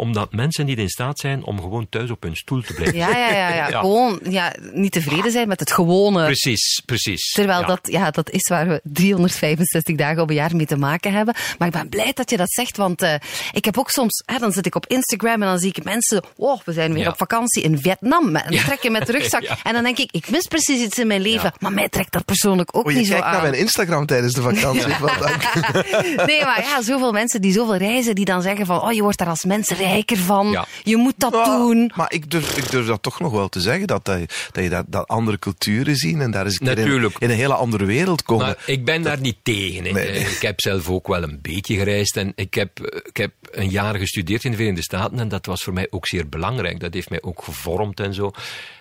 omdat mensen niet in staat zijn om gewoon thuis op hun stoel te blijven ja, ja, ja, ja. [LAUGHS] ja. Gewoon ja, niet tevreden zijn met het gewone. Precies, precies. Terwijl ja. Dat, ja, dat is waar we 365 dagen op een jaar mee te maken hebben. Maar ik ben blij dat je dat zegt, want uh, ik heb ook soms, hè, dan zit ik op Instagram en dan zie ik mensen, oh, we zijn weer Ja. op vakantie in Vietnam met een Ja. trekken met de rugzak. [LAUGHS] Ja. En dan denk ik, ik mis precies iets in mijn leven, maar mij trekt dat persoonlijk ook Oh, je niet zo kijkt naar aan. mijn Instagram tijdens de vakantie. [LAUGHS] Nee, maar ja, zoveel mensen die zoveel reizen, die dan zeggen van, oh, je wordt daar als mens van. Ja. Je moet dat doen. Maar ik durf, ik durf dat toch nog wel te zeggen, dat, dat, je- dat je dat, dat andere culturen zien en daar keer in, Natuurlijk. in een hele andere wereld komen. Maar ik ben daar niet tegen. hè. Nee. Ik heb zelf ook wel een beetje gereisd en ik heb, ik heb een jaar gestudeerd in de Verenigde Staten en dat was voor mij ook zeer belangrijk. Dat heeft mij ook gevormd en zo.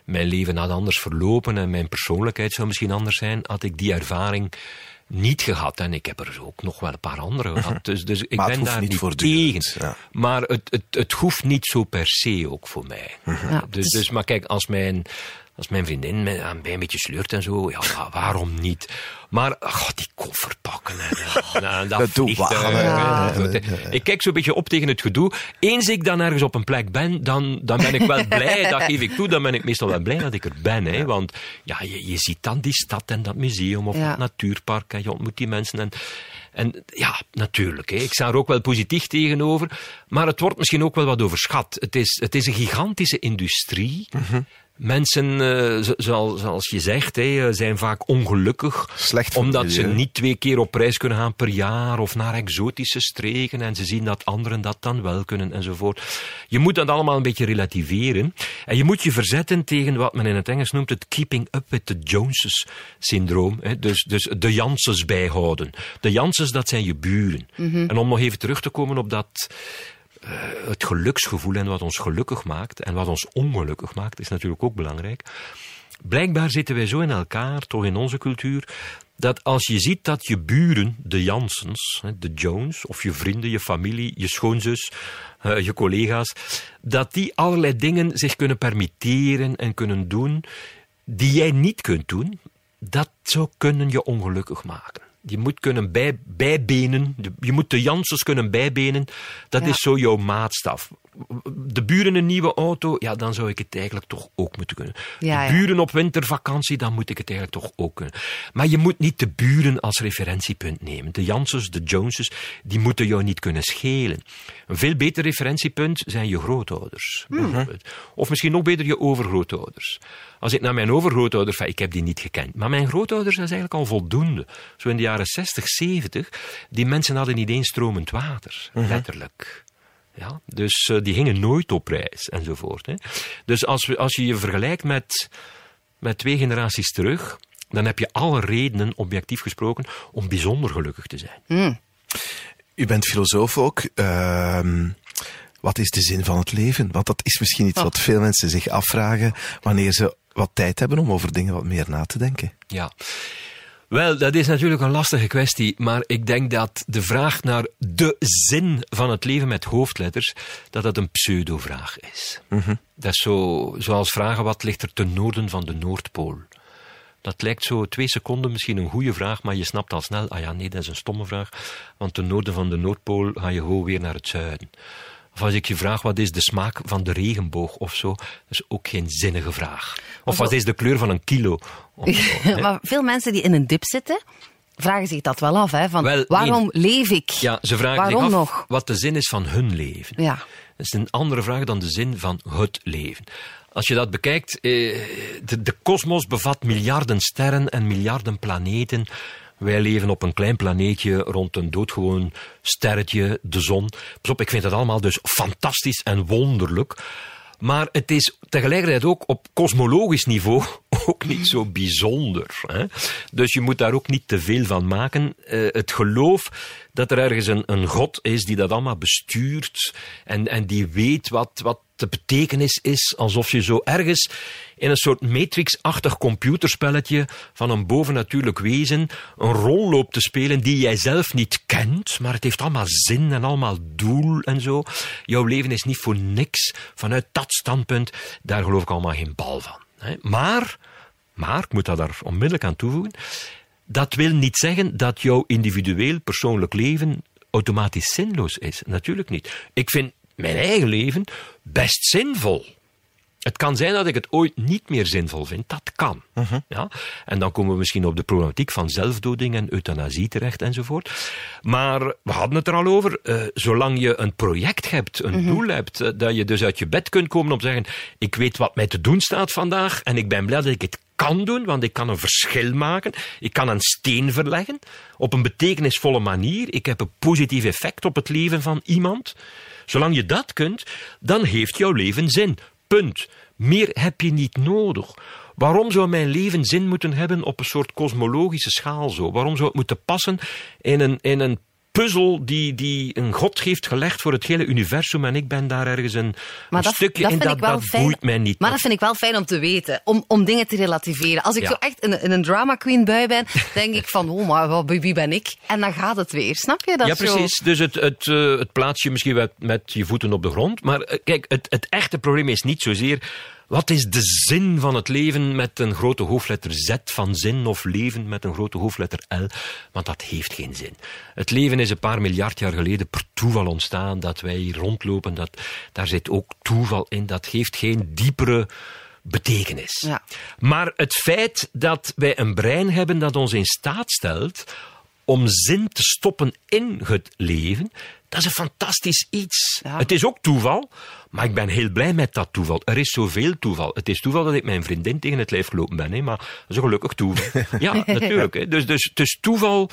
Mijn leven had anders verlopen en mijn persoonlijkheid zou misschien anders zijn, had ik die ervaring niet gehad. En ik heb er ook nog wel een paar andere gehad. Dus, dus ik ben daar niet tegen. ja. Maar het, het, het hoeft niet zo per se ook voor mij. Ja, Dus, dus- dus, maar kijk, als mijn, als mijn vriendin mij een beetje sleurt en zo, ja, wa- waarom niet? Maar, ach, die koffer pakken en, en, en dat, Dat vliegtuig, douane, ja. Ik kijk zo'n beetje op tegen het gedoe. Eens ik dan ergens op een plek ben, dan, dan ben ik wel [LAUGHS] blij, dat geef ik toe, dan ben ik meestal wel blij dat ik er ben. Hè, want ja, je, je ziet dan die stad en dat museum of Ja. dat natuurpark en je ontmoet die mensen en... En ja, natuurlijk, hè. ik sta er ook wel positief tegenover. Maar het wordt misschien ook wel wat overschat. Het is, het is een gigantische industrie. Mhm. Mensen, eh, zo- zoals, je zegt, eh, zijn vaak ongelukkig. Slecht omdat ze niet twee keer op reis kunnen gaan per jaar of naar exotische streken. En ze zien dat anderen dat dan wel kunnen enzovoort. Je moet dat allemaal een beetje relativeren. En je moet je verzetten tegen wat men in het Engels noemt het keeping up with the Joneses syndroom. Dus, dus de Janssens bijhouden. De Janssens, dat zijn je buren. En om nog even terug te komen op dat het geluksgevoel en wat ons gelukkig maakt en wat ons ongelukkig maakt, is natuurlijk ook belangrijk. Blijkbaar zitten wij zo in elkaar, toch in onze cultuur, dat als je ziet dat je buren, de Jansens, de Jones, of je vrienden, je familie, je schoonzus, eh, je collega's, dat die allerlei dingen zich kunnen permitteren en kunnen doen die jij niet kunt doen, dat zou kunnen je ongelukkig maken. Je moet kunnen bij, bijbenen, je moet de Janssens kunnen bijbenen, dat Ja. is zo jouw maatstaf. De buren een nieuwe auto, ja, dan zou ik het eigenlijk toch ook moeten kunnen. Ja, de ja. buren op wintervakantie, dan moet ik het eigenlijk toch ook kunnen. Maar je moet niet de buren als referentiepunt nemen. De Janssens, de Joneses, die moeten jou niet kunnen schelen. Een veel beter referentiepunt zijn je grootouders. Hmm. Of misschien nog beter je overgrootouders. Als ik naar mijn overgrootouders, enfin, ik heb die niet gekend, maar mijn grootouders dat is eigenlijk al voldoende. Zo in de jaren jaren 60, 70, die mensen hadden niet eens stromend water, letterlijk. Ja, dus uh, die gingen nooit op reis enzovoort. Hè. Dus als, we, als je je vergelijkt met, met twee generaties terug, dan heb je alle redenen, objectief gesproken, om bijzonder gelukkig te zijn. Mm. U bent filosoof ook. Uh, wat is de zin van het leven? Want dat is misschien iets oh. wat veel mensen zich afvragen wanneer ze wat tijd hebben om over dingen wat meer na te denken. Ja. Wel, dat is natuurlijk een lastige kwestie, maar ik denk dat de vraag naar de zin van het leven met hoofdletters, dat dat een pseudo-vraag is. Mm -hmm. Dat is zo, zoals vragen wat ligt er ten noorden van de Noordpool. Dat lijkt zo twee seconden misschien een goede vraag, maar je snapt al snel, ah ja, nee, dat is een stomme vraag, want ten noorden van de Noordpool ga je gewoon weer naar het zuiden. Of als ik je vraag wat is de smaak van de regenboog of zo, dat is ook geen zinnige vraag. Of wat is de kleur van een kilo? [LAUGHS] Zo, maar veel mensen die in een dip zitten, vragen zich dat wel af. Hè? Van, wel, waarom nee. leef ik? Ja, ze vragen waarom zich af nog? wat de zin is van hun leven. Ja. Dat is een andere vraag dan de zin van het leven. Als je dat bekijkt, eh, de kosmos bevat miljarden sterren en miljarden planeten. Wij leven op een klein planeetje rond een doodgewoon sterretje, de zon. Pas op, ik vind het allemaal dus fantastisch en wonderlijk. Maar het is tegelijkertijd ook op kosmologisch niveau [LAUGHS] ook niet zo bijzonder. Hè? Dus je moet daar ook niet te veel van maken. Uh, het geloof dat er ergens een, een God is die dat allemaal bestuurt en, en die weet wat, wat de betekenis is, alsof je zo ergens in een soort matrix-achtig computerspelletje van een bovennatuurlijk wezen een rol loopt te spelen die jij zelf niet kent, maar het heeft allemaal zin en allemaal doel en zo. Jouw leven is niet voor niks. Vanuit dat standpunt, daar geloof ik allemaal geen bal van. Maar, maar, ik moet dat daar onmiddellijk aan toevoegen, dat wil niet zeggen dat jouw individueel persoonlijk leven automatisch zinloos is. Natuurlijk niet. Ik vind mijn eigen leven best zinvol. Het kan zijn dat ik het ooit niet meer zinvol vind. Dat kan. Uh -huh. ja? En dan komen we misschien op de problematiek van zelfdoding en euthanasie terecht enzovoort. Maar we hadden het er al over. Uh, zolang je een project hebt, een uh -huh. doel hebt, uh, dat je dus uit je bed kunt komen om te zeggen: Ik weet wat mij te doen staat vandaag en ik ben blij dat ik het kan doen, want ik kan een verschil maken. Ik kan een steen verleggen op een betekenisvolle manier. Ik heb een positief effect op het leven van iemand. Zolang je dat kunt, dan heeft jouw leven zin. Punt. Meer heb je niet nodig. Waarom zou mijn leven zin moeten hebben op een soort kosmologische schaal zo? Waarom zou het moeten passen in een, in een puzzel die, die een god heeft gelegd voor het hele universum en ik ben daar ergens een, maar een dat, stukje dat in dat, dat fijn, boeit mij niet. Maar dat vind ik wel fijn om te weten, om, om dingen te relativeren. Als ik Ja. zo echt in, in een drama queen bui ben, [LAUGHS] denk ik van, oh, maar wat- wie ben ik? En dan gaat het weer, snap je? Dat ja, zo- precies. Dus het, het, eh, het plaats je misschien met, met je voeten op de grond. Maar eh, kijk, het, het echte probleem is niet zozeer. Wat is de zin van het leven met een grote hoofdletter Z van zin of leven met een grote hoofdletter L? Want dat heeft geen zin. Het leven is een paar miljard jaar geleden per toeval ontstaan. Dat wij hier rondlopen, dat, daar zit ook toeval in. Dat geeft geen diepere betekenis. Ja. Maar het feit dat wij een brein hebben dat ons in staat stelt om zin te stoppen in het leven, dat is een fantastisch iets. Ja. Het is ook toeval, maar ik ben heel blij met dat toeval. Er is zoveel toeval. Het is toeval dat ik mijn vriendin tegen het lijf gelopen ben, hè, maar dat is een gelukkig toeval. [LAUGHS] ja, natuurlijk. Hè. Dus, dus, dus toeval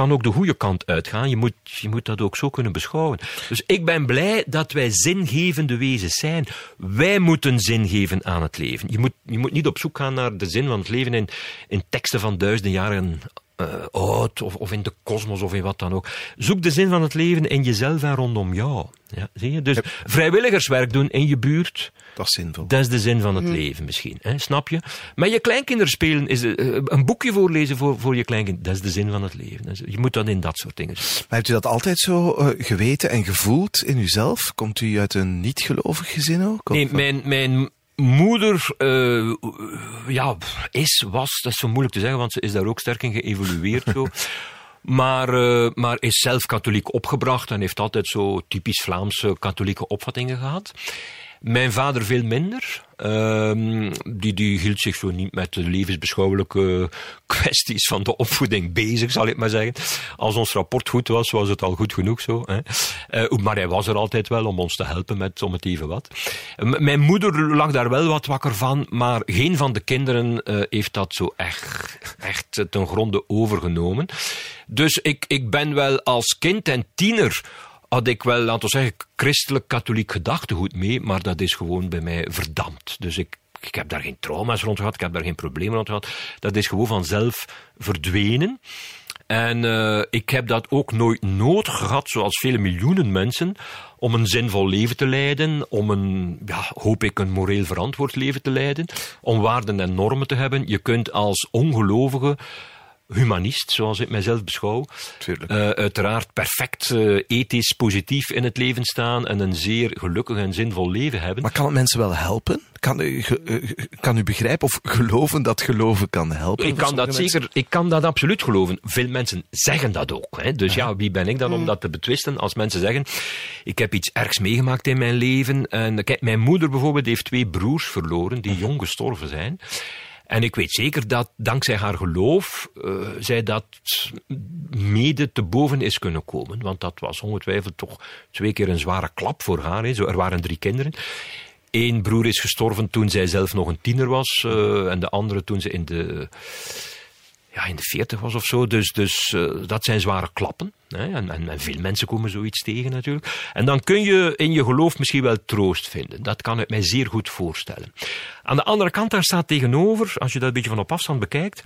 kan ook de goede kant uitgaan. Je moet, je moet dat ook zo kunnen beschouwen. Dus ik ben blij dat wij zingevende wezens zijn. Wij moeten zin geven aan het leven. Je moet, je moet niet op zoek gaan naar de zin van het leven in, in teksten van duizenden jaren eh, oud, of, of in de kosmos, of in wat dan ook. Zoek de zin van het leven in jezelf en rondom jou. Ja, zie je? Dus vrijwilligerswerk doen in je buurt, Dat is zinvol. dat is de zin van het leven misschien. Hè? Snap je? Met je kleinkinderen spelen, is, eh, een boekje voorlezen voor, voor je kleinkind, dat is de zin van het leven. Je moet dat in dat soort dingen. Maar hebt u dat altijd zo eh, geweten en gevoeld in uzelf? Komt u uit een niet-gelovig gezin ook? Of- Nee, mijn, mijn moeder eh, ja, is, was, dat is zo moeilijk te zeggen, want ze is daar ook sterk in geëvolueerd. zo. [LAUGHS] Maar, eh, maar is zelf katholiek opgebracht en heeft altijd zo typisch Vlaamse katholieke opvattingen gehad. Mijn vader veel minder. Ehm, die, die hield zich zo niet met de levensbeschouwelijke [LAUGHS] kwesties van de opvoeding bezig, zal ik maar zeggen. Als ons rapport goed was, was het al goed genoeg zo. Hè. Eh, maar hij was er altijd wel om ons te helpen met om het even wat. Mijn moeder lag daar wel wat wakker van, maar geen van de kinderen eh, heeft dat zo echt, echt ten gronde overgenomen. Dus ik, ik ben wel als kind en tiener had ik wel, laten we zeggen, christelijk-katholiek gedachtegoed mee, maar dat is gewoon bij mij verdampt. Dus ik, ik heb daar geen trauma's rond gehad, ik heb daar geen problemen rond gehad. Dat is gewoon vanzelf verdwenen. En uh, ik heb dat ook nooit nodig gehad, zoals vele miljoenen mensen, om een zinvol leven te leiden, om een, ja, hoop ik, een moreel verantwoord leven te leiden, om waarden en normen te hebben. Je kunt als ongelovige humanist, zoals ik mijzelf beschouw. Uh, uiteraard perfect uh, ethisch positief in het leven staan en een zeer gelukkig en zinvol leven hebben. Maar kan het mensen wel helpen? Kan u, uh, kan u begrijpen of geloven dat geloven kan helpen? Ik kan dat mensen? zeker, ik kan dat absoluut geloven. Veel mensen zeggen dat ook. Hè? Dus ja, wie ben ik dan om dat te betwisten als mensen zeggen, ik heb iets ergs meegemaakt in mijn leven. En kijk, mijn moeder bijvoorbeeld heeft twee broers verloren die jong gestorven zijn. En ik weet zeker dat dankzij haar geloof uh, zij dat mede te boven is kunnen komen. Want dat was ongetwijfeld toch twee keer een zware klap voor haar. Zo, er waren drie kinderen. Eén broer is gestorven toen zij zelf nog een tiener was. Uh, en de andere toen ze in de, ja, in de veertig was of zo. Dus, dus uh, dat zijn zware klappen. En, en, veel mensen komen zoiets tegen natuurlijk. En dan kun je in je geloof misschien wel troost vinden. Dat kan ik mij zeer goed voorstellen. Aan de andere kant, daar staat tegenover, als je dat een beetje van op afstand bekijkt,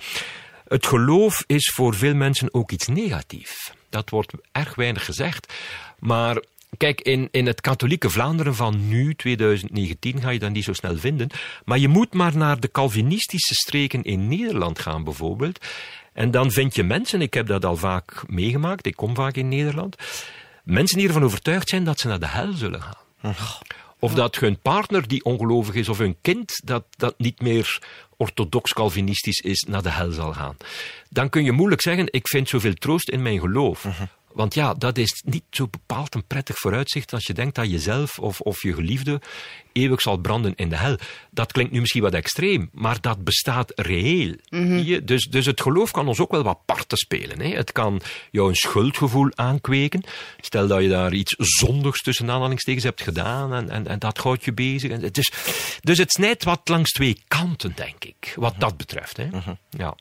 het geloof is voor veel mensen ook iets negatiefs. Dat wordt erg weinig gezegd. Maar Kijk, in, in het katholieke Vlaanderen van nu, 2019, ga je dat niet zo snel vinden. Maar je moet maar naar de Calvinistische streken in Nederland gaan, bijvoorbeeld. En dan vind je mensen, ik heb dat al vaak meegemaakt, ik kom vaak in Nederland, mensen die ervan overtuigd zijn dat ze naar de hel zullen gaan. Of dat hun partner die ongelovig is, of hun kind dat, dat niet meer orthodox calvinistisch is, naar de hel zal gaan. Dan kun je moeilijk zeggen, ik vind zoveel troost in mijn geloof. Want ja, dat is niet zo bepaald een prettig vooruitzicht als je denkt dat jezelf of, of je geliefde eeuwig zal branden in de hel. Dat klinkt nu misschien wat extreem, maar dat bestaat reëel. Mm-hmm. Dus, dus het geloof kan ons ook wel wat parten spelen. Hè. Het kan jou een schuldgevoel aankweken. Stel dat je daar iets zondigs tussen aanhalingstekens hebt gedaan en, en, en dat houdt je bezig. En, dus, dus het snijdt wat langs twee kanten, denk ik, wat mm-hmm. dat betreft. Hè. Mm-hmm. Ja.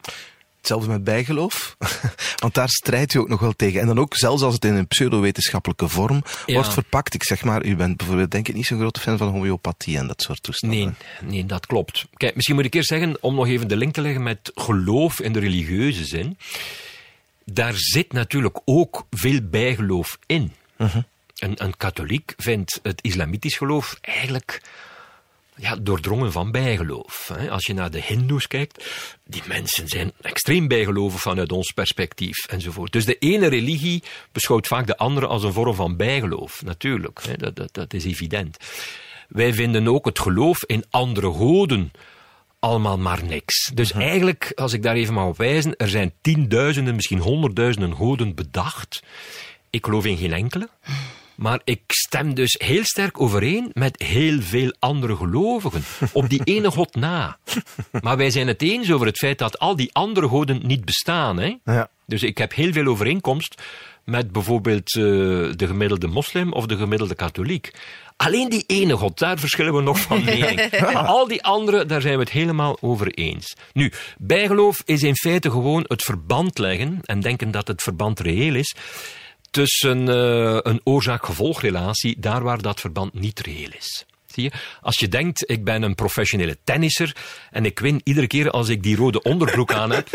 Hetzelfde met bijgeloof. [LAUGHS] Want daar strijdt u ook nog wel tegen. En dan ook, zelfs als het in een pseudowetenschappelijke vorm ja. wordt verpakt. Ik zeg maar, u bent bijvoorbeeld denk ik niet zo'n grote fan van homeopathie en dat soort toestanden. Nee, nee, dat klopt. Kijk, misschien moet ik eerst zeggen, om nog even de link te leggen met geloof in de religieuze zin. Daar zit natuurlijk ook veel bijgeloof in. Uh-huh. Een, een katholiek vindt het islamitisch geloof eigenlijk ja, doordrongen van bijgeloof. Als je naar de hindoes kijkt, die mensen zijn extreem bijgelovig vanuit ons perspectief enzovoort. Dus de ene religie beschouwt vaak de andere als een vorm van bijgeloof, natuurlijk. Dat, dat, dat is evident. Wij vinden ook het geloof in andere goden allemaal maar niks. Dus uh-huh. eigenlijk, als ik daar even mag op wijzen, er zijn tienduizenden, misschien honderdduizenden goden bedacht. Ik geloof in geen enkele. [LAUGHS] Maar ik stem dus heel sterk overeen met heel veel andere gelovigen. Op die ene God na. Maar wij zijn het eens over het feit dat al die andere goden niet bestaan. Hè? Ja. Dus ik heb heel veel overeenkomst met bijvoorbeeld uh, de gemiddelde moslim of de gemiddelde katholiek. Alleen die ene God, daar verschillen we nog van [LAUGHS] mening. Al die andere, daar zijn we het helemaal over eens. Nu, bijgeloof is in feite gewoon het verband leggen en denken dat het verband reëel is tussen uh, een oorzaak-gevolgrelatie, daar waar dat verband niet reëel is. Zie je? Als je denkt, ik ben een professionele tennisser en ik win iedere keer als ik die rode onderbroek aan heb,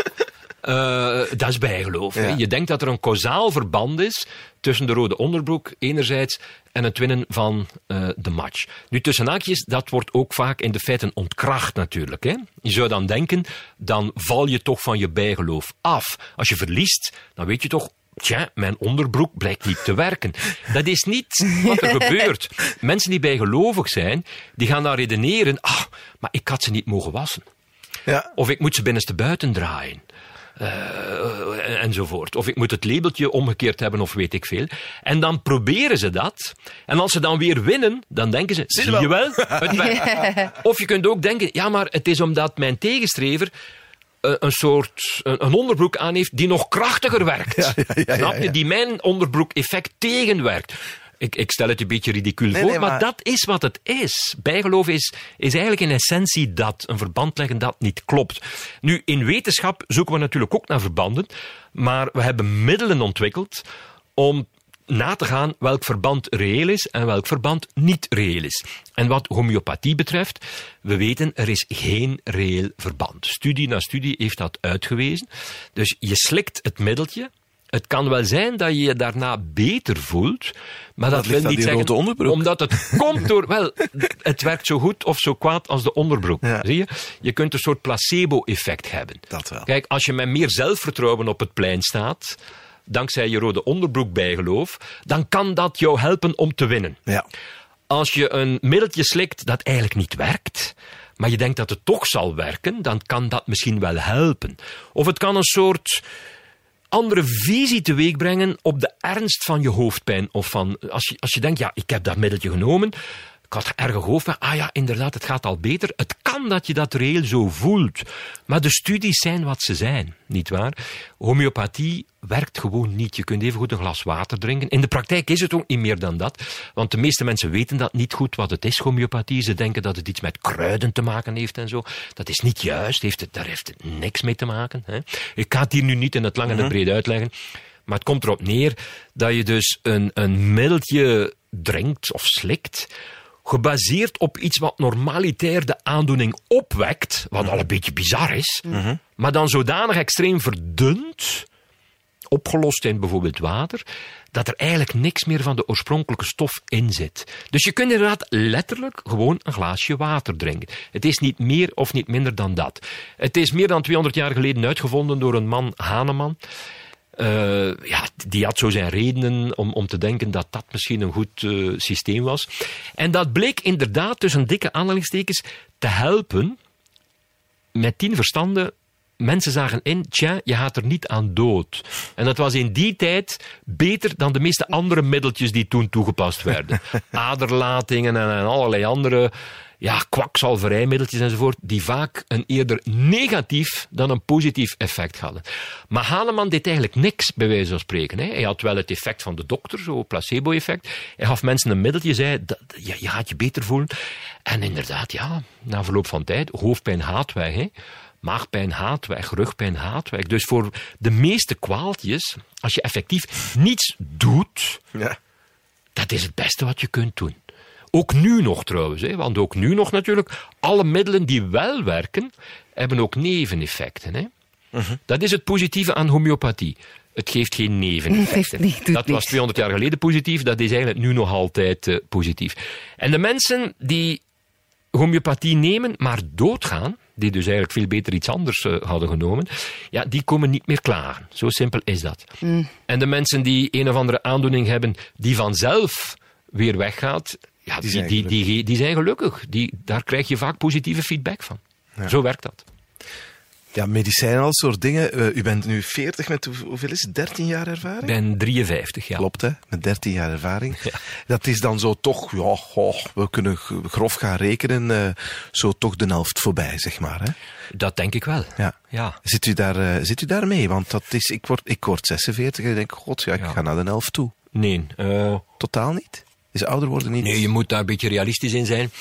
uh, [LAUGHS] dat is bijgeloof. Ja. Je denkt dat er een kausaal verband is tussen de rode onderbroek enerzijds en het winnen van uh, de match. Nu, tussen haakjes, dat wordt ook vaak in de feiten ontkracht natuurlijk. Hè? Je zou dan denken, dan val je toch van je bijgeloof af. Als je verliest, dan weet je toch, Tja, mijn onderbroek blijkt niet te werken. Dat is niet wat er [LAUGHS] gebeurt. Mensen die bijgelovig zijn, die gaan dan redeneren, ah, maar ik had ze niet mogen wassen. Ja. Of ik moet ze binnenste buiten draaien. Uh, enzovoort. Of ik moet het labeltje omgekeerd hebben of weet ik veel. En dan proberen ze dat. En als ze dan weer winnen, dan denken ze, zie, je wel, het. [LAUGHS] Of je kunt ook denken, ja maar het is omdat mijn tegenstrever een soort een, onderbroek aan heeft die nog krachtiger werkt. [LAUGHS] Ja, ja, Snap je? Die mijn onderbroek effect tegenwerkt. Ik, ik stel het een beetje ridicuul voor, maar... dat is wat het is. Bijgeloof is, is eigenlijk in essentie dat, een verband leggen dat niet klopt. Nu, in wetenschap zoeken we natuurlijk ook naar verbanden, maar we hebben middelen ontwikkeld om na te gaan welk verband reëel is en welk verband niet reëel is. En wat homeopathie betreft, we weten er is geen reëel verband. Studie na studie heeft dat uitgewezen. Dus je slikt het middeltje, het kan wel zijn dat je je daarna beter voelt, maar dat, wil niet zeggen omdat het [LAUGHS] komt door. Wel, het werkt zo goed of zo kwaad als de onderbroek. Zie je? Je kunt een soort placebo-effect hebben. Dat wel. Kijk, als je met meer zelfvertrouwen op het plein staat, dankzij je rode onderbroek bijgeloof, dan kan dat jou helpen om te winnen. Ja. Als je een middeltje slikt dat eigenlijk niet werkt, maar je denkt dat het toch zal werken, dan kan dat misschien wel helpen. Of het kan een soort andere visie teweeg brengen op de ernst van je hoofdpijn. Of van, als je, als je denkt, ja, ik heb dat middeltje genomen, ik had erge hoofdpijn. Ah ja, inderdaad, het gaat al beter. Het kan dat je dat reëel zo voelt. Maar de studies zijn wat ze zijn, nietwaar? Homeopathie werkt gewoon niet. Je kunt even goed een glas water drinken. In de praktijk is het ook niet meer dan dat. Want de meeste mensen weten dat niet goed wat het is, homeopathie. Ze denken dat het iets met kruiden te maken heeft en zo. Dat is niet juist. Heeft het, daar heeft het niks mee te maken. Hè? Ik ga het hier nu niet in het lang en het mhm. breed uitleggen. Maar het komt erop neer dat je dus een, een middeltje drinkt of slikt gebaseerd op iets wat normalitair de aandoening opwekt, wat al een beetje bizar is, mhm. maar dan zodanig extreem verdund, opgelost in bijvoorbeeld water, dat er eigenlijk niks meer van de oorspronkelijke stof in zit. Dus je kunt inderdaad letterlijk gewoon een glaasje water drinken. Het is niet meer of niet minder dan dat. Het is meer dan 200 jaar geleden uitgevonden door een man, Haneman. Uh, ja, die had zo zijn redenen om, om te denken dat dat misschien een goed uh, systeem was. En dat bleek inderdaad tussen dikke aanhalingstekens te helpen met tien verstanden mensen zagen in, tja, je gaat er niet aan dood. En dat was in die tijd beter dan de meeste andere middeltjes die toen toegepast werden. [LAUGHS] Aderlatingen en, en allerlei andere ja, kwakzalverijmiddeltjes enzovoort, die vaak een eerder negatief dan een positief effect hadden. Maar Hahnemann deed eigenlijk niks, bij wijze van spreken. Hè. Hij had wel het effect van de dokter, zo placebo-effect. Hij gaf mensen een middeltje, zei, dat, je gaat je beter voelen. En inderdaad, ja, na verloop van tijd, hoofdpijn haat weg, hè. Maagpijn haat weg, rugpijn haat weg. Dus voor de meeste kwaaltjes, als je effectief niets doet, ja. dat is het beste wat je kunt doen. Ook nu nog trouwens, hè, want ook nu nog natuurlijk, alle middelen die wel werken, hebben ook neveneffecten. Hè. Mhm. Dat is het positieve aan homeopathie. Het geeft geen neveneffecten. [LAUGHS] dat was 200 jaar geleden positief, dat is eigenlijk nu nog altijd uh, positief. En de mensen die homeopathie nemen, maar doodgaan, die dus eigenlijk veel beter iets anders uh, hadden genomen, ja, die komen niet meer klagen. Zo simpel is dat. Mm. En de mensen die een of andere aandoening hebben die vanzelf weer weggaat, ja, die, die, die, die, zijn gelukkig. Die, daar krijg je vaak positieve feedback van. Zo werkt dat. Ja, medicijnen, al soort dingen. Uh, u bent nu 40 met hoeveel is het? 13 jaar ervaring? Ik ben 53, ja. Klopt, hè? Met 13 jaar ervaring. Dat is dan zo toch, ja, we kunnen grof gaan rekenen, uh, zo toch de helft voorbij, zeg maar. Hè? Dat denk ik wel. Ja. ja. Zit, u daar, uh, zit u daar mee? Want dat is, ik, word, ik word 46 en ik denk, god, ja, ik ga naar de helft toe. Nee. Totaal niet? Is ouder worden niet? Nee, je moet daar een beetje realistisch in zijn.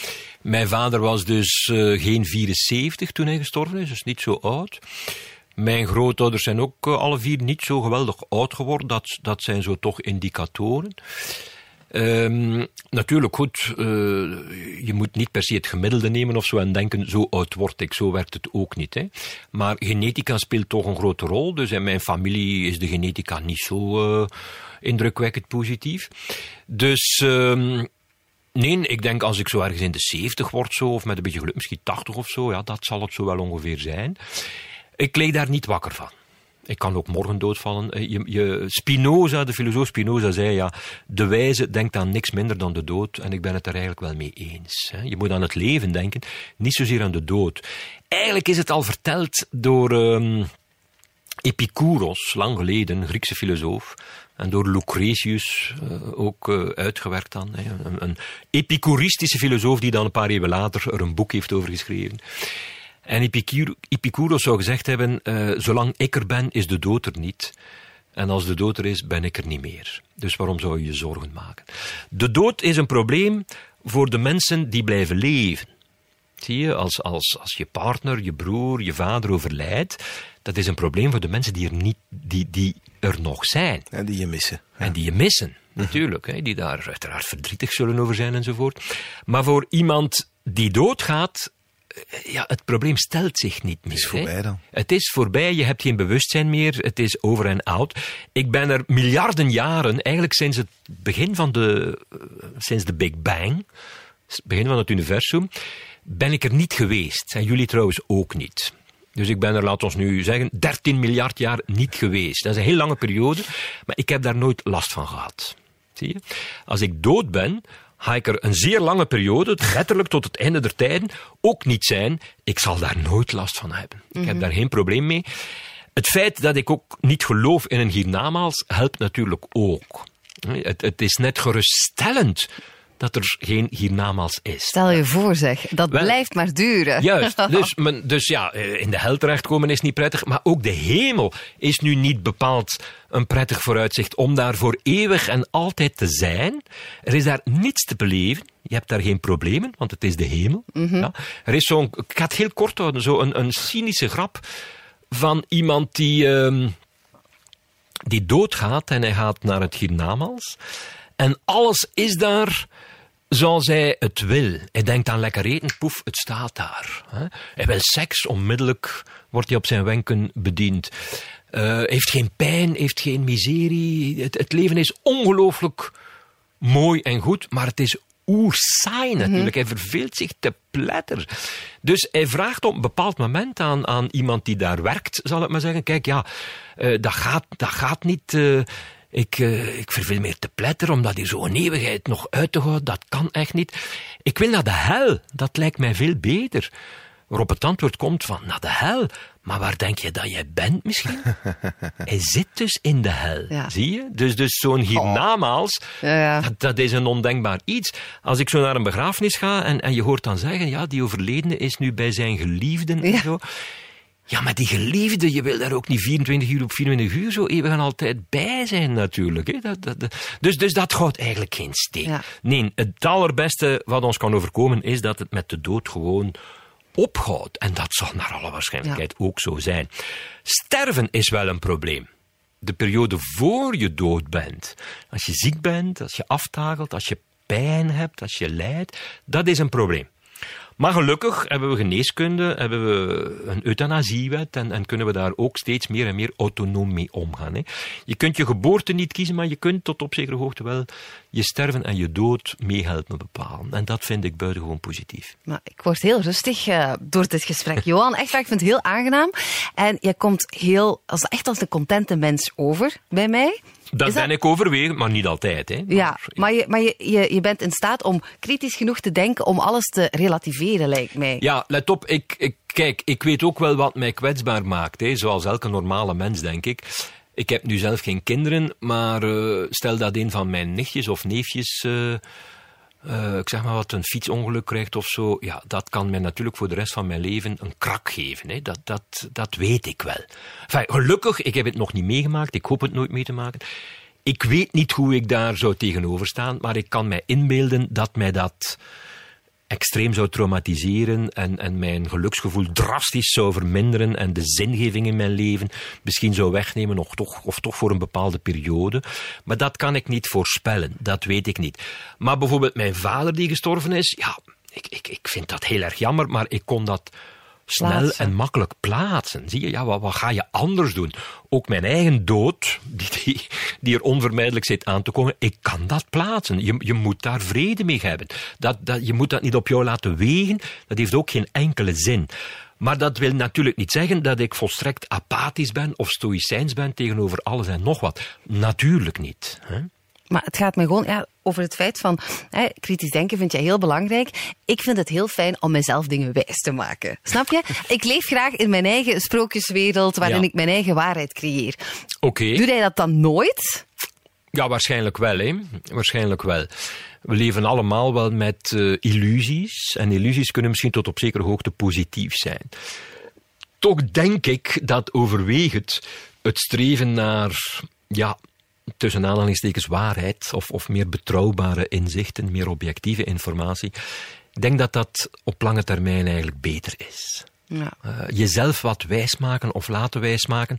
Mijn vader was dus uh, geen 74 toen hij gestorven is, dus niet zo oud. Mijn grootouders zijn ook uh, alle vier niet zo geweldig oud geworden. Dat, dat zijn zo toch indicatoren. Um, natuurlijk goed, uh, je moet niet per se het gemiddelde nemen of zo en denken, zo oud word ik, zo werkt het ook niet. Hè. Maar genetica speelt toch een grote rol, dus in mijn familie is de genetica niet zo uh, indrukwekkend positief. Dus um, nee, ik denk als ik zo ergens in de 70 word zo, of met een beetje geluk, misschien 80 of zo, ja, dat zal het zo wel ongeveer zijn. Ik leek daar niet wakker van. Ik kan ook morgen doodvallen. Eh, je, je, Spinoza, de filosoof Spinoza, zei ja, de wijze denkt aan niks minder dan de dood. En ik ben het er eigenlijk wel mee eens. Je moet aan het leven denken, niet zozeer aan de dood. Eigenlijk is het al verteld door... Um, Epicurus, lang geleden, Griekse filosoof, en door Lucretius uh, ook uh, uitgewerkt dan. Hè. Een, een epicuristische filosoof die dan een paar eeuwen later er een boek heeft over geschreven. En Epicur Epicurus zou gezegd hebben, uh, zolang ik er ben, is de dood er niet. En als de dood er is, ben ik er niet meer. Dus waarom zou je je zorgen maken? De dood is een probleem voor de mensen die blijven leven. Zie je, als, als, als je partner, je broer, je vader overlijdt, dat is een probleem voor de mensen die er, niet, die, die er nog zijn. En die je missen. Ja. En die je missen, natuurlijk. Hè, die daar uiteraard verdrietig zullen over zijn enzovoort. Maar voor iemand die doodgaat, ja, het probleem stelt zich niet meer. Het is voorbij dan. Het is voorbij, je hebt geen bewustzijn meer, het is over en out. Ik ben er miljarden jaren, eigenlijk sinds het begin van de, sinds de Big Bang, het begin van het universum, ben ik er niet geweest. En jullie trouwens ook niet. Dus ik ben er, laat ons nu zeggen, 13 miljard jaar niet geweest. Dat is een heel lange periode, maar ik heb daar nooit last van gehad. Zie je? Als ik dood ben, ga ik er een zeer lange periode, letterlijk tot het einde der tijden, ook niet zijn. Ik zal daar nooit last van hebben. Ik heb daar geen probleem mee. Het feit dat ik ook niet geloof in een hiernamaals helpt natuurlijk ook. Het, het is net geruststellend dat er geen hiernamaals is. Stel je voor zeg, dat Wel, blijft maar duren. Juist, [LAUGHS] dus, men, dus ja, in de hel terechtkomen is niet prettig, maar ook de hemel is nu niet bepaald een prettig vooruitzicht om daar voor eeuwig en altijd te zijn. Er is daar niets te beleven. Je hebt daar geen problemen, want het is de hemel. Ja. Er is zo'n, ik ga het heel kort houden, zo een, een cynische grap van iemand die, um, die doodgaat en hij gaat naar het hiernamaals. En alles is daar zoals hij het wil. Hij denkt aan lekker eten, poef, het staat daar. Hij wil seks, onmiddellijk wordt hij op zijn wenken bediend. Uh, heeft geen pijn, heeft geen miserie. Het, het leven is ongelooflijk mooi en goed, maar het is oersaai natuurlijk. Mm -hmm. Hij verveelt zich te pletter. Dus hij vraagt op een bepaald moment aan, aan iemand die daar werkt, zal ik maar zeggen, kijk, ja, uh, dat, gaat, dat gaat niet... Uh, ik, uh, ik verveel meer te pletter, omdat hier zo'n eeuwigheid nog uit te houden, dat kan echt niet. Ik wil naar de hel, dat lijkt mij veel beter. Waarop het antwoord komt van, naar de hel. Maar waar denk je dat jij bent misschien? [LAUGHS] Hij zit dus in de hel, Ja. zie je? Dus, dus zo'n hiernamaals, Ja, ja. dat, dat is een ondenkbaar iets. Als ik zo naar een begrafenis ga en, en je hoort dan zeggen, ja, die overledene is nu bij zijn geliefden en zo. Ja, maar die geliefde, je wil daar ook niet 24 uur op 24 uur zo eeuwig en altijd bij zijn natuurlijk. Hè? Dat, dat, dat- dus, dus dat houdt eigenlijk geen steek. Ja. Nee, het allerbeste wat ons kan overkomen is dat het met de dood gewoon ophoudt. En dat zal naar alle waarschijnlijkheid ook zo zijn. Sterven is wel een probleem. De periode voor je dood bent. Als je ziek bent, als je aftakelt, als je pijn hebt, als je lijdt, dat is een probleem. Maar gelukkig hebben we geneeskunde, hebben we een euthanasiewet en, en kunnen we daar ook steeds meer en meer autonoom mee omgaan. Hè. Je kunt je geboorte niet kiezen, maar je kunt tot op zekere hoogte wel je sterven en je dood meehelpen bepalen. En dat vind ik buitengewoon positief. Maar ik word heel rustig eh, door dit gesprek. [LAUGHS] Johan, echt waar, ik vind het heel aangenaam. En je komt heel, als, echt als een contente mens over bij mij. Dat Is ben ik overwegend, maar niet altijd. Hè. Ja, maar, je, maar je, je, je bent in staat om kritisch genoeg te denken om alles te relativeren, lijkt mij. Ja, let op, ik, ik, kijk, ik weet ook wel wat mij kwetsbaar maakt, hè, zoals elke normale mens, denk ik. Ik heb nu zelf geen kinderen, maar eh, stel dat een van mijn nichtjes of neefjes, eh, eh, ik zeg maar wat, een fietsongeluk krijgt of zo, ja, dat kan mij natuurlijk voor de rest van mijn leven een krak geven. Hè. Dat, dat, dat weet ik wel. Gelukkig, ik heb het nog niet meegemaakt, ik hoop het nooit mee te maken. Ik weet niet hoe ik daar zou tegenover staan, maar ik kan mij inbeelden dat mij dat extreem zou traumatiseren en, en mijn geluksgevoel drastisch zou verminderen en de zingeving in mijn leven misschien zou wegnemen of toch, of toch voor een bepaalde periode. Maar dat kan ik niet voorspellen, dat weet ik niet. Maar bijvoorbeeld mijn vader die gestorven is, ja, ik, ik, ik vind dat heel erg jammer, maar ik kon dat snel en makkelijk plaatsen. Zie je, ja, wat, wat ga je anders doen? Ook mijn eigen dood, die, die, die er onvermijdelijk zit aan te komen, ik kan dat plaatsen. Je, je moet daar vrede mee hebben. Dat, dat, je moet dat niet op jou laten wegen, dat heeft ook geen enkele zin. Maar dat wil natuurlijk niet zeggen dat ik volstrekt apathisch ben of stoïcijns ben tegenover alles en nog wat. Natuurlijk niet. Hè? Maar het gaat me gewoon ja, over het feit van hè, kritisch denken vind jij heel belangrijk. Ik vind het heel fijn om mezelf dingen wijs te maken. Snap je? [LAUGHS] Ik leef graag in mijn eigen sprookjeswereld waarin Ja. ik mijn eigen waarheid creëer. Oké. Doe jij dat dan nooit? Ja, waarschijnlijk wel, hè. Waarschijnlijk wel. We leven allemaal wel met eh, illusies. En illusies kunnen misschien tot op zekere hoogte positief zijn. Toch denk ik dat overwegend het streven naar, ja, tussen aanhalingstekens waarheid of, of meer betrouwbare inzichten, meer objectieve informatie. Ik denk dat dat op lange termijn eigenlijk beter is. Ja. Eh, jezelf wat wijsmaken of laten wijsmaken.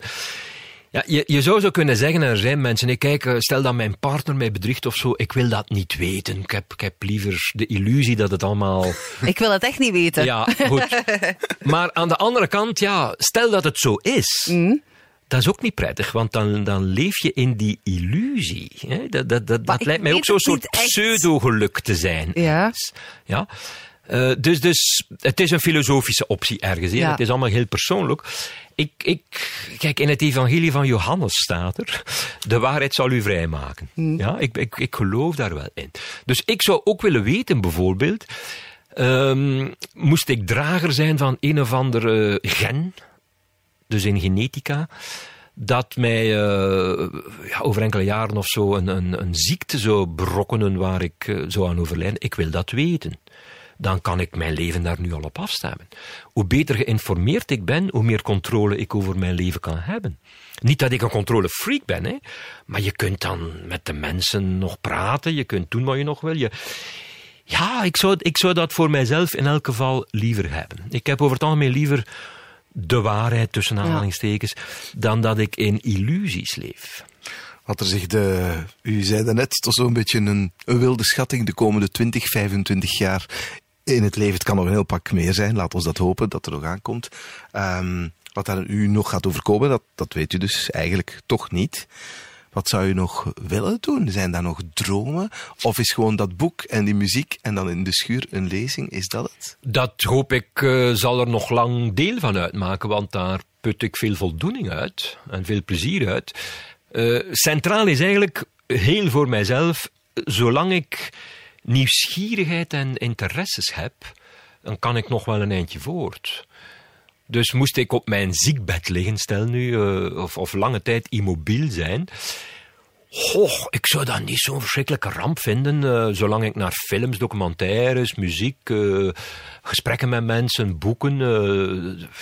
Ja, je, je zou zo kunnen zeggen, er zijn mensen, ik kijk, eh, stel dat mijn partner mij bedriegt of zo, ik wil dat niet weten. Ik heb, ik heb liever de illusie dat het allemaal... [LAUGHS] Ik wil het echt niet weten. Ja, goed. [LAUGHS] Maar aan de andere kant, ja, stel dat het zo is. Mm. Dat is ook niet prettig, want dan, dan leef je in die illusie. Hè? Dat, dat, dat, lijkt mij ook zo'n soort pseudo-geluk te zijn. Ja. ja? Eh, dus, dus het is een filosofische optie ergens. Ja. Het is allemaal heel persoonlijk. Ik, ik, kijk, in het evangelie van Johannes staat er, de waarheid zal u vrijmaken. Ja, ik, ik, ik geloof daar wel in. Dus ik zou ook willen weten, bijvoorbeeld, ehm, moest ik drager zijn van een of andere gen, dus in genetica, dat mij eh, ja, over enkele jaren of zo een, een, een ziekte zou berokkenen waar ik eh, zou aan overlijden. Ik wil dat weten. Dan kan ik mijn leven daar nu al op afstemmen. Hoe beter geïnformeerd ik ben, hoe meer controle ik over mijn leven kan hebben. Niet dat ik een controlefreak ben, hè, maar je kunt dan met de mensen nog praten, je kunt doen wat je nog wil. Je, ja, ik zou, ik zou dat voor mijzelf in elk geval liever hebben. Ik heb over het algemeen liever de waarheid tussen aanhalingstekens, dan dat ik in illusies leef. Wat er zich de, u zei daarnet, toch zo'n beetje een, een wilde schatting de komende 20, 25 jaar in het leven. Het kan nog een heel pak meer zijn, laat ons dat hopen, dat er nog aankomt. Ehm, wat daar u nog gaat overkomen, dat, dat weet u dus eigenlijk toch niet. Wat zou u nog willen doen? Zijn daar nog dromen? Of is gewoon dat boek en die muziek en dan in de schuur een lezing, is dat het? Dat hoop ik eh, zal er nog lang deel van uitmaken, want daar put ik veel voldoening uit en veel plezier uit. Eh, centraal is eigenlijk heel voor mijzelf, zolang ik nieuwsgierigheid en interesses heb, dan kan ik nog wel een eindje voort. Dus moest ik op mijn ziekbed liggen, stel nu, eh, of, of lange tijd immobiel zijn. Goh, ik zou dat niet zo'n verschrikkelijke ramp vinden, eh, zolang ik naar films, documentaires, muziek, eh, gesprekken met mensen, boeken.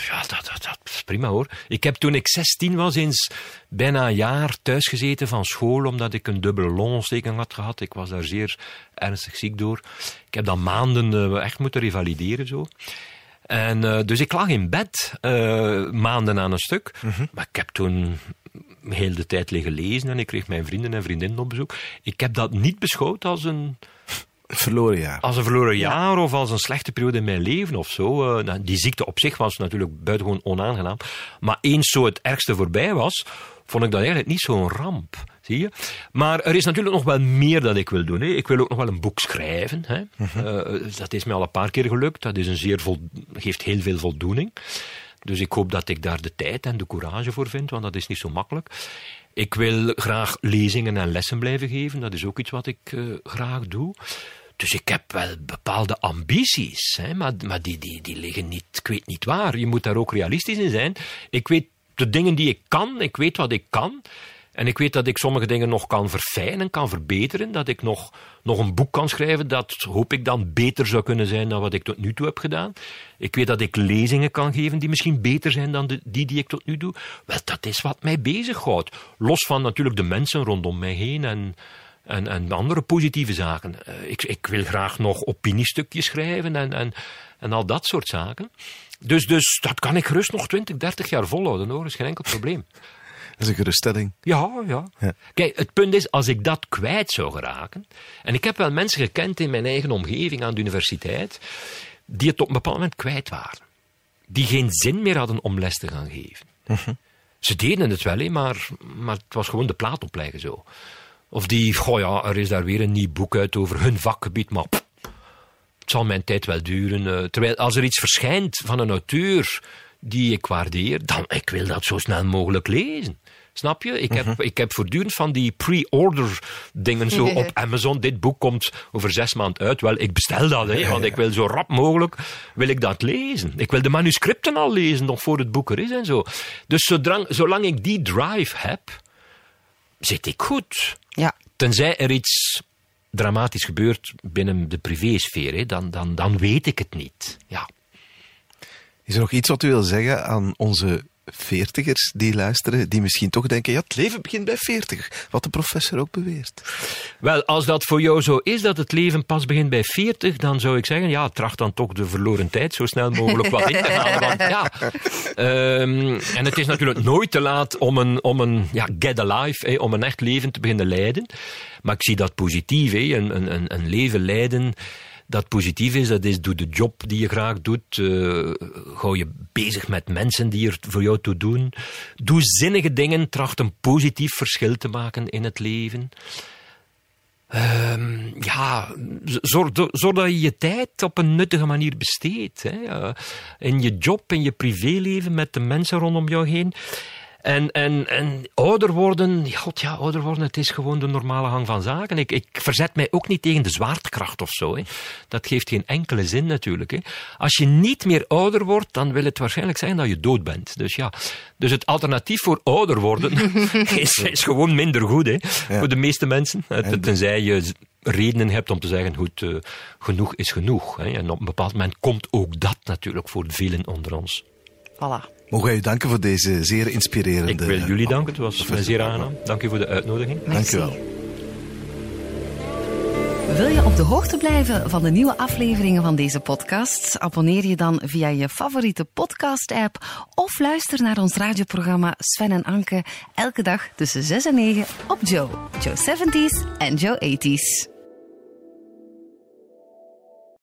ja, dat, dat, dat is prima hoor. Ik heb toen ik 16 was eens bijna een jaar thuis gezeten van school, omdat ik een dubbele longontsteking had gehad. Ik was daar zeer ernstig ziek door. Ik heb dan maanden echt moeten revalideren zo. En eh, dus ik lag in bed eh, maanden aan een stuk. Maar ik heb toen heel de tijd liggen lezen en ik kreeg mijn vrienden en vriendinnen op bezoek. Ik heb dat niet beschouwd als een, Verloren jaar. als een verloren jaar of als een slechte periode in mijn leven of zo. Eh, nou, die ziekte op zich was natuurlijk buitengewoon onaangenaam. Maar eens zo het ergste voorbij was, vond ik dat eigenlijk niet zo'n ramp. Zie je? Maar er is natuurlijk nog wel meer dat ik wil doen. Hè. Ik wil ook nog wel een boek schrijven. Hè. Eh, dat is mij al een paar keer gelukt. Dat is een zeer vol, geeft heel veel voldoening. Dus ik hoop dat ik daar de tijd en de courage voor vind, want dat is niet zo makkelijk. Ik wil graag lezingen en lessen blijven geven. Dat is ook iets wat ik eh, graag doe. Dus ik heb wel bepaalde ambities, hè, maar, maar die, die, die liggen niet, ik weet niet waar. Je moet daar ook realistisch in zijn. Ik weet de dingen die ik kan, ik weet wat ik kan. En ik weet dat ik sommige dingen nog kan verfijnen, kan verbeteren. Dat ik nog, nog een boek kan schrijven dat hoop ik dan beter zou kunnen zijn dan wat ik tot nu toe heb gedaan. Ik weet dat ik lezingen kan geven die misschien beter zijn dan de, die die ik tot nu doe. Wel, dat is wat mij bezighoudt. Los van natuurlijk de mensen rondom mij heen en, en, en andere positieve zaken. Eh, ik, ik wil graag nog opiniestukjes schrijven en, en, en al dat soort zaken. Dus, dus dat kan ik gerust nog 20, 30 jaar volhouden hoor, is geen enkel probleem. Dat is een geruststelling. Ja, ja, Ja. Kijk, het punt is, als ik dat kwijt zou geraken. En ik heb wel mensen gekend in mijn eigen omgeving aan de universiteit. die het op een bepaald moment kwijt waren. Die geen zin meer hadden om les te gaan geven. Ze deden het wel, maar, maar het was gewoon de plaat opleggen zo. Of die, goh ja, er is daar weer een nieuw boek uit over hun vakgebied, maar pff, het zal mijn tijd wel duren. eh, terwijl als er iets verschijnt van een auteur die ik waardeer, dan ik wil dat zo snel mogelijk lezen. Snap je? Ik heb, ik heb voortdurend van die pre-order dingen zo [LAUGHS] op Amazon. Dit boek komt over zes maanden uit. Wel, ik bestel dat, hè, want ik wil zo rap mogelijk wil ik dat lezen. Ik wil de manuscripten al lezen, nog voor het boek er is en zo. Dus zodrang, zolang ik die drive heb, zit ik goed. Ja. Tenzij er iets dramatisch gebeurt binnen de privésfeer, hè, dan, dan, dan weet ik het niet. Ja. Is er nog iets wat u wil zeggen aan onze veertigers die luisteren, die misschien toch denken, ja, het leven begint bij veertig, wat de professor ook beweert. Wel, als dat voor jou zo is, dat het leven pas begint bij 40, dan zou ik zeggen, ja, tracht dan toch de verloren tijd zo snel mogelijk wat in te halen. Want, [LAUGHS] ja, ehm, en het is natuurlijk nooit te laat om een, om een ja, get alive, hè, om een echt leven te beginnen leiden. Maar ik zie dat positief, een, een, een leven leiden dat positief is. Dat is, doe de job die je graag doet. Uh, je bezig met mensen die er voor jou toe doen. Doe zinnige dingen. Tracht een positief verschil te maken in het leven. Uh, ja, zorg, zorg, dat je je tijd op een nuttige manier besteedt. Uh, in je job, in je privéleven, met de mensen rondom jou heen. En, en, en ouder worden, god ja, ouder worden, het is gewoon de normale gang van zaken. Ik, ik verzet mij ook niet tegen de zwaartekracht of zo. Hè. Dat geeft geen enkele zin natuurlijk. Hè. Als je niet meer ouder wordt, dan wil het waarschijnlijk zijn dat je dood bent. Dus ja, dus het alternatief voor ouder worden [LAUGHS] is, is gewoon minder goed hè, ja. voor de meeste mensen. Tenzij je redenen hebt om te zeggen, goed, uh, genoeg is genoeg. Hè. En op een bepaald moment komt ook dat natuurlijk voor velen onder ons. Voilà. Mogen wij u danken voor deze zeer inspirerende... Ik wil jullie danken, het was mij zeer aangenaam. Dank u voor de uitnodiging. Dank u wel. Wil je op de hoogte blijven van de nieuwe afleveringen van deze podcast? Abonneer je dan via je favoriete podcast-app of luister naar ons radioprogramma Sven en Anke elke dag tussen 6 en 9 op Joe, Joe 70s en Joe 80s.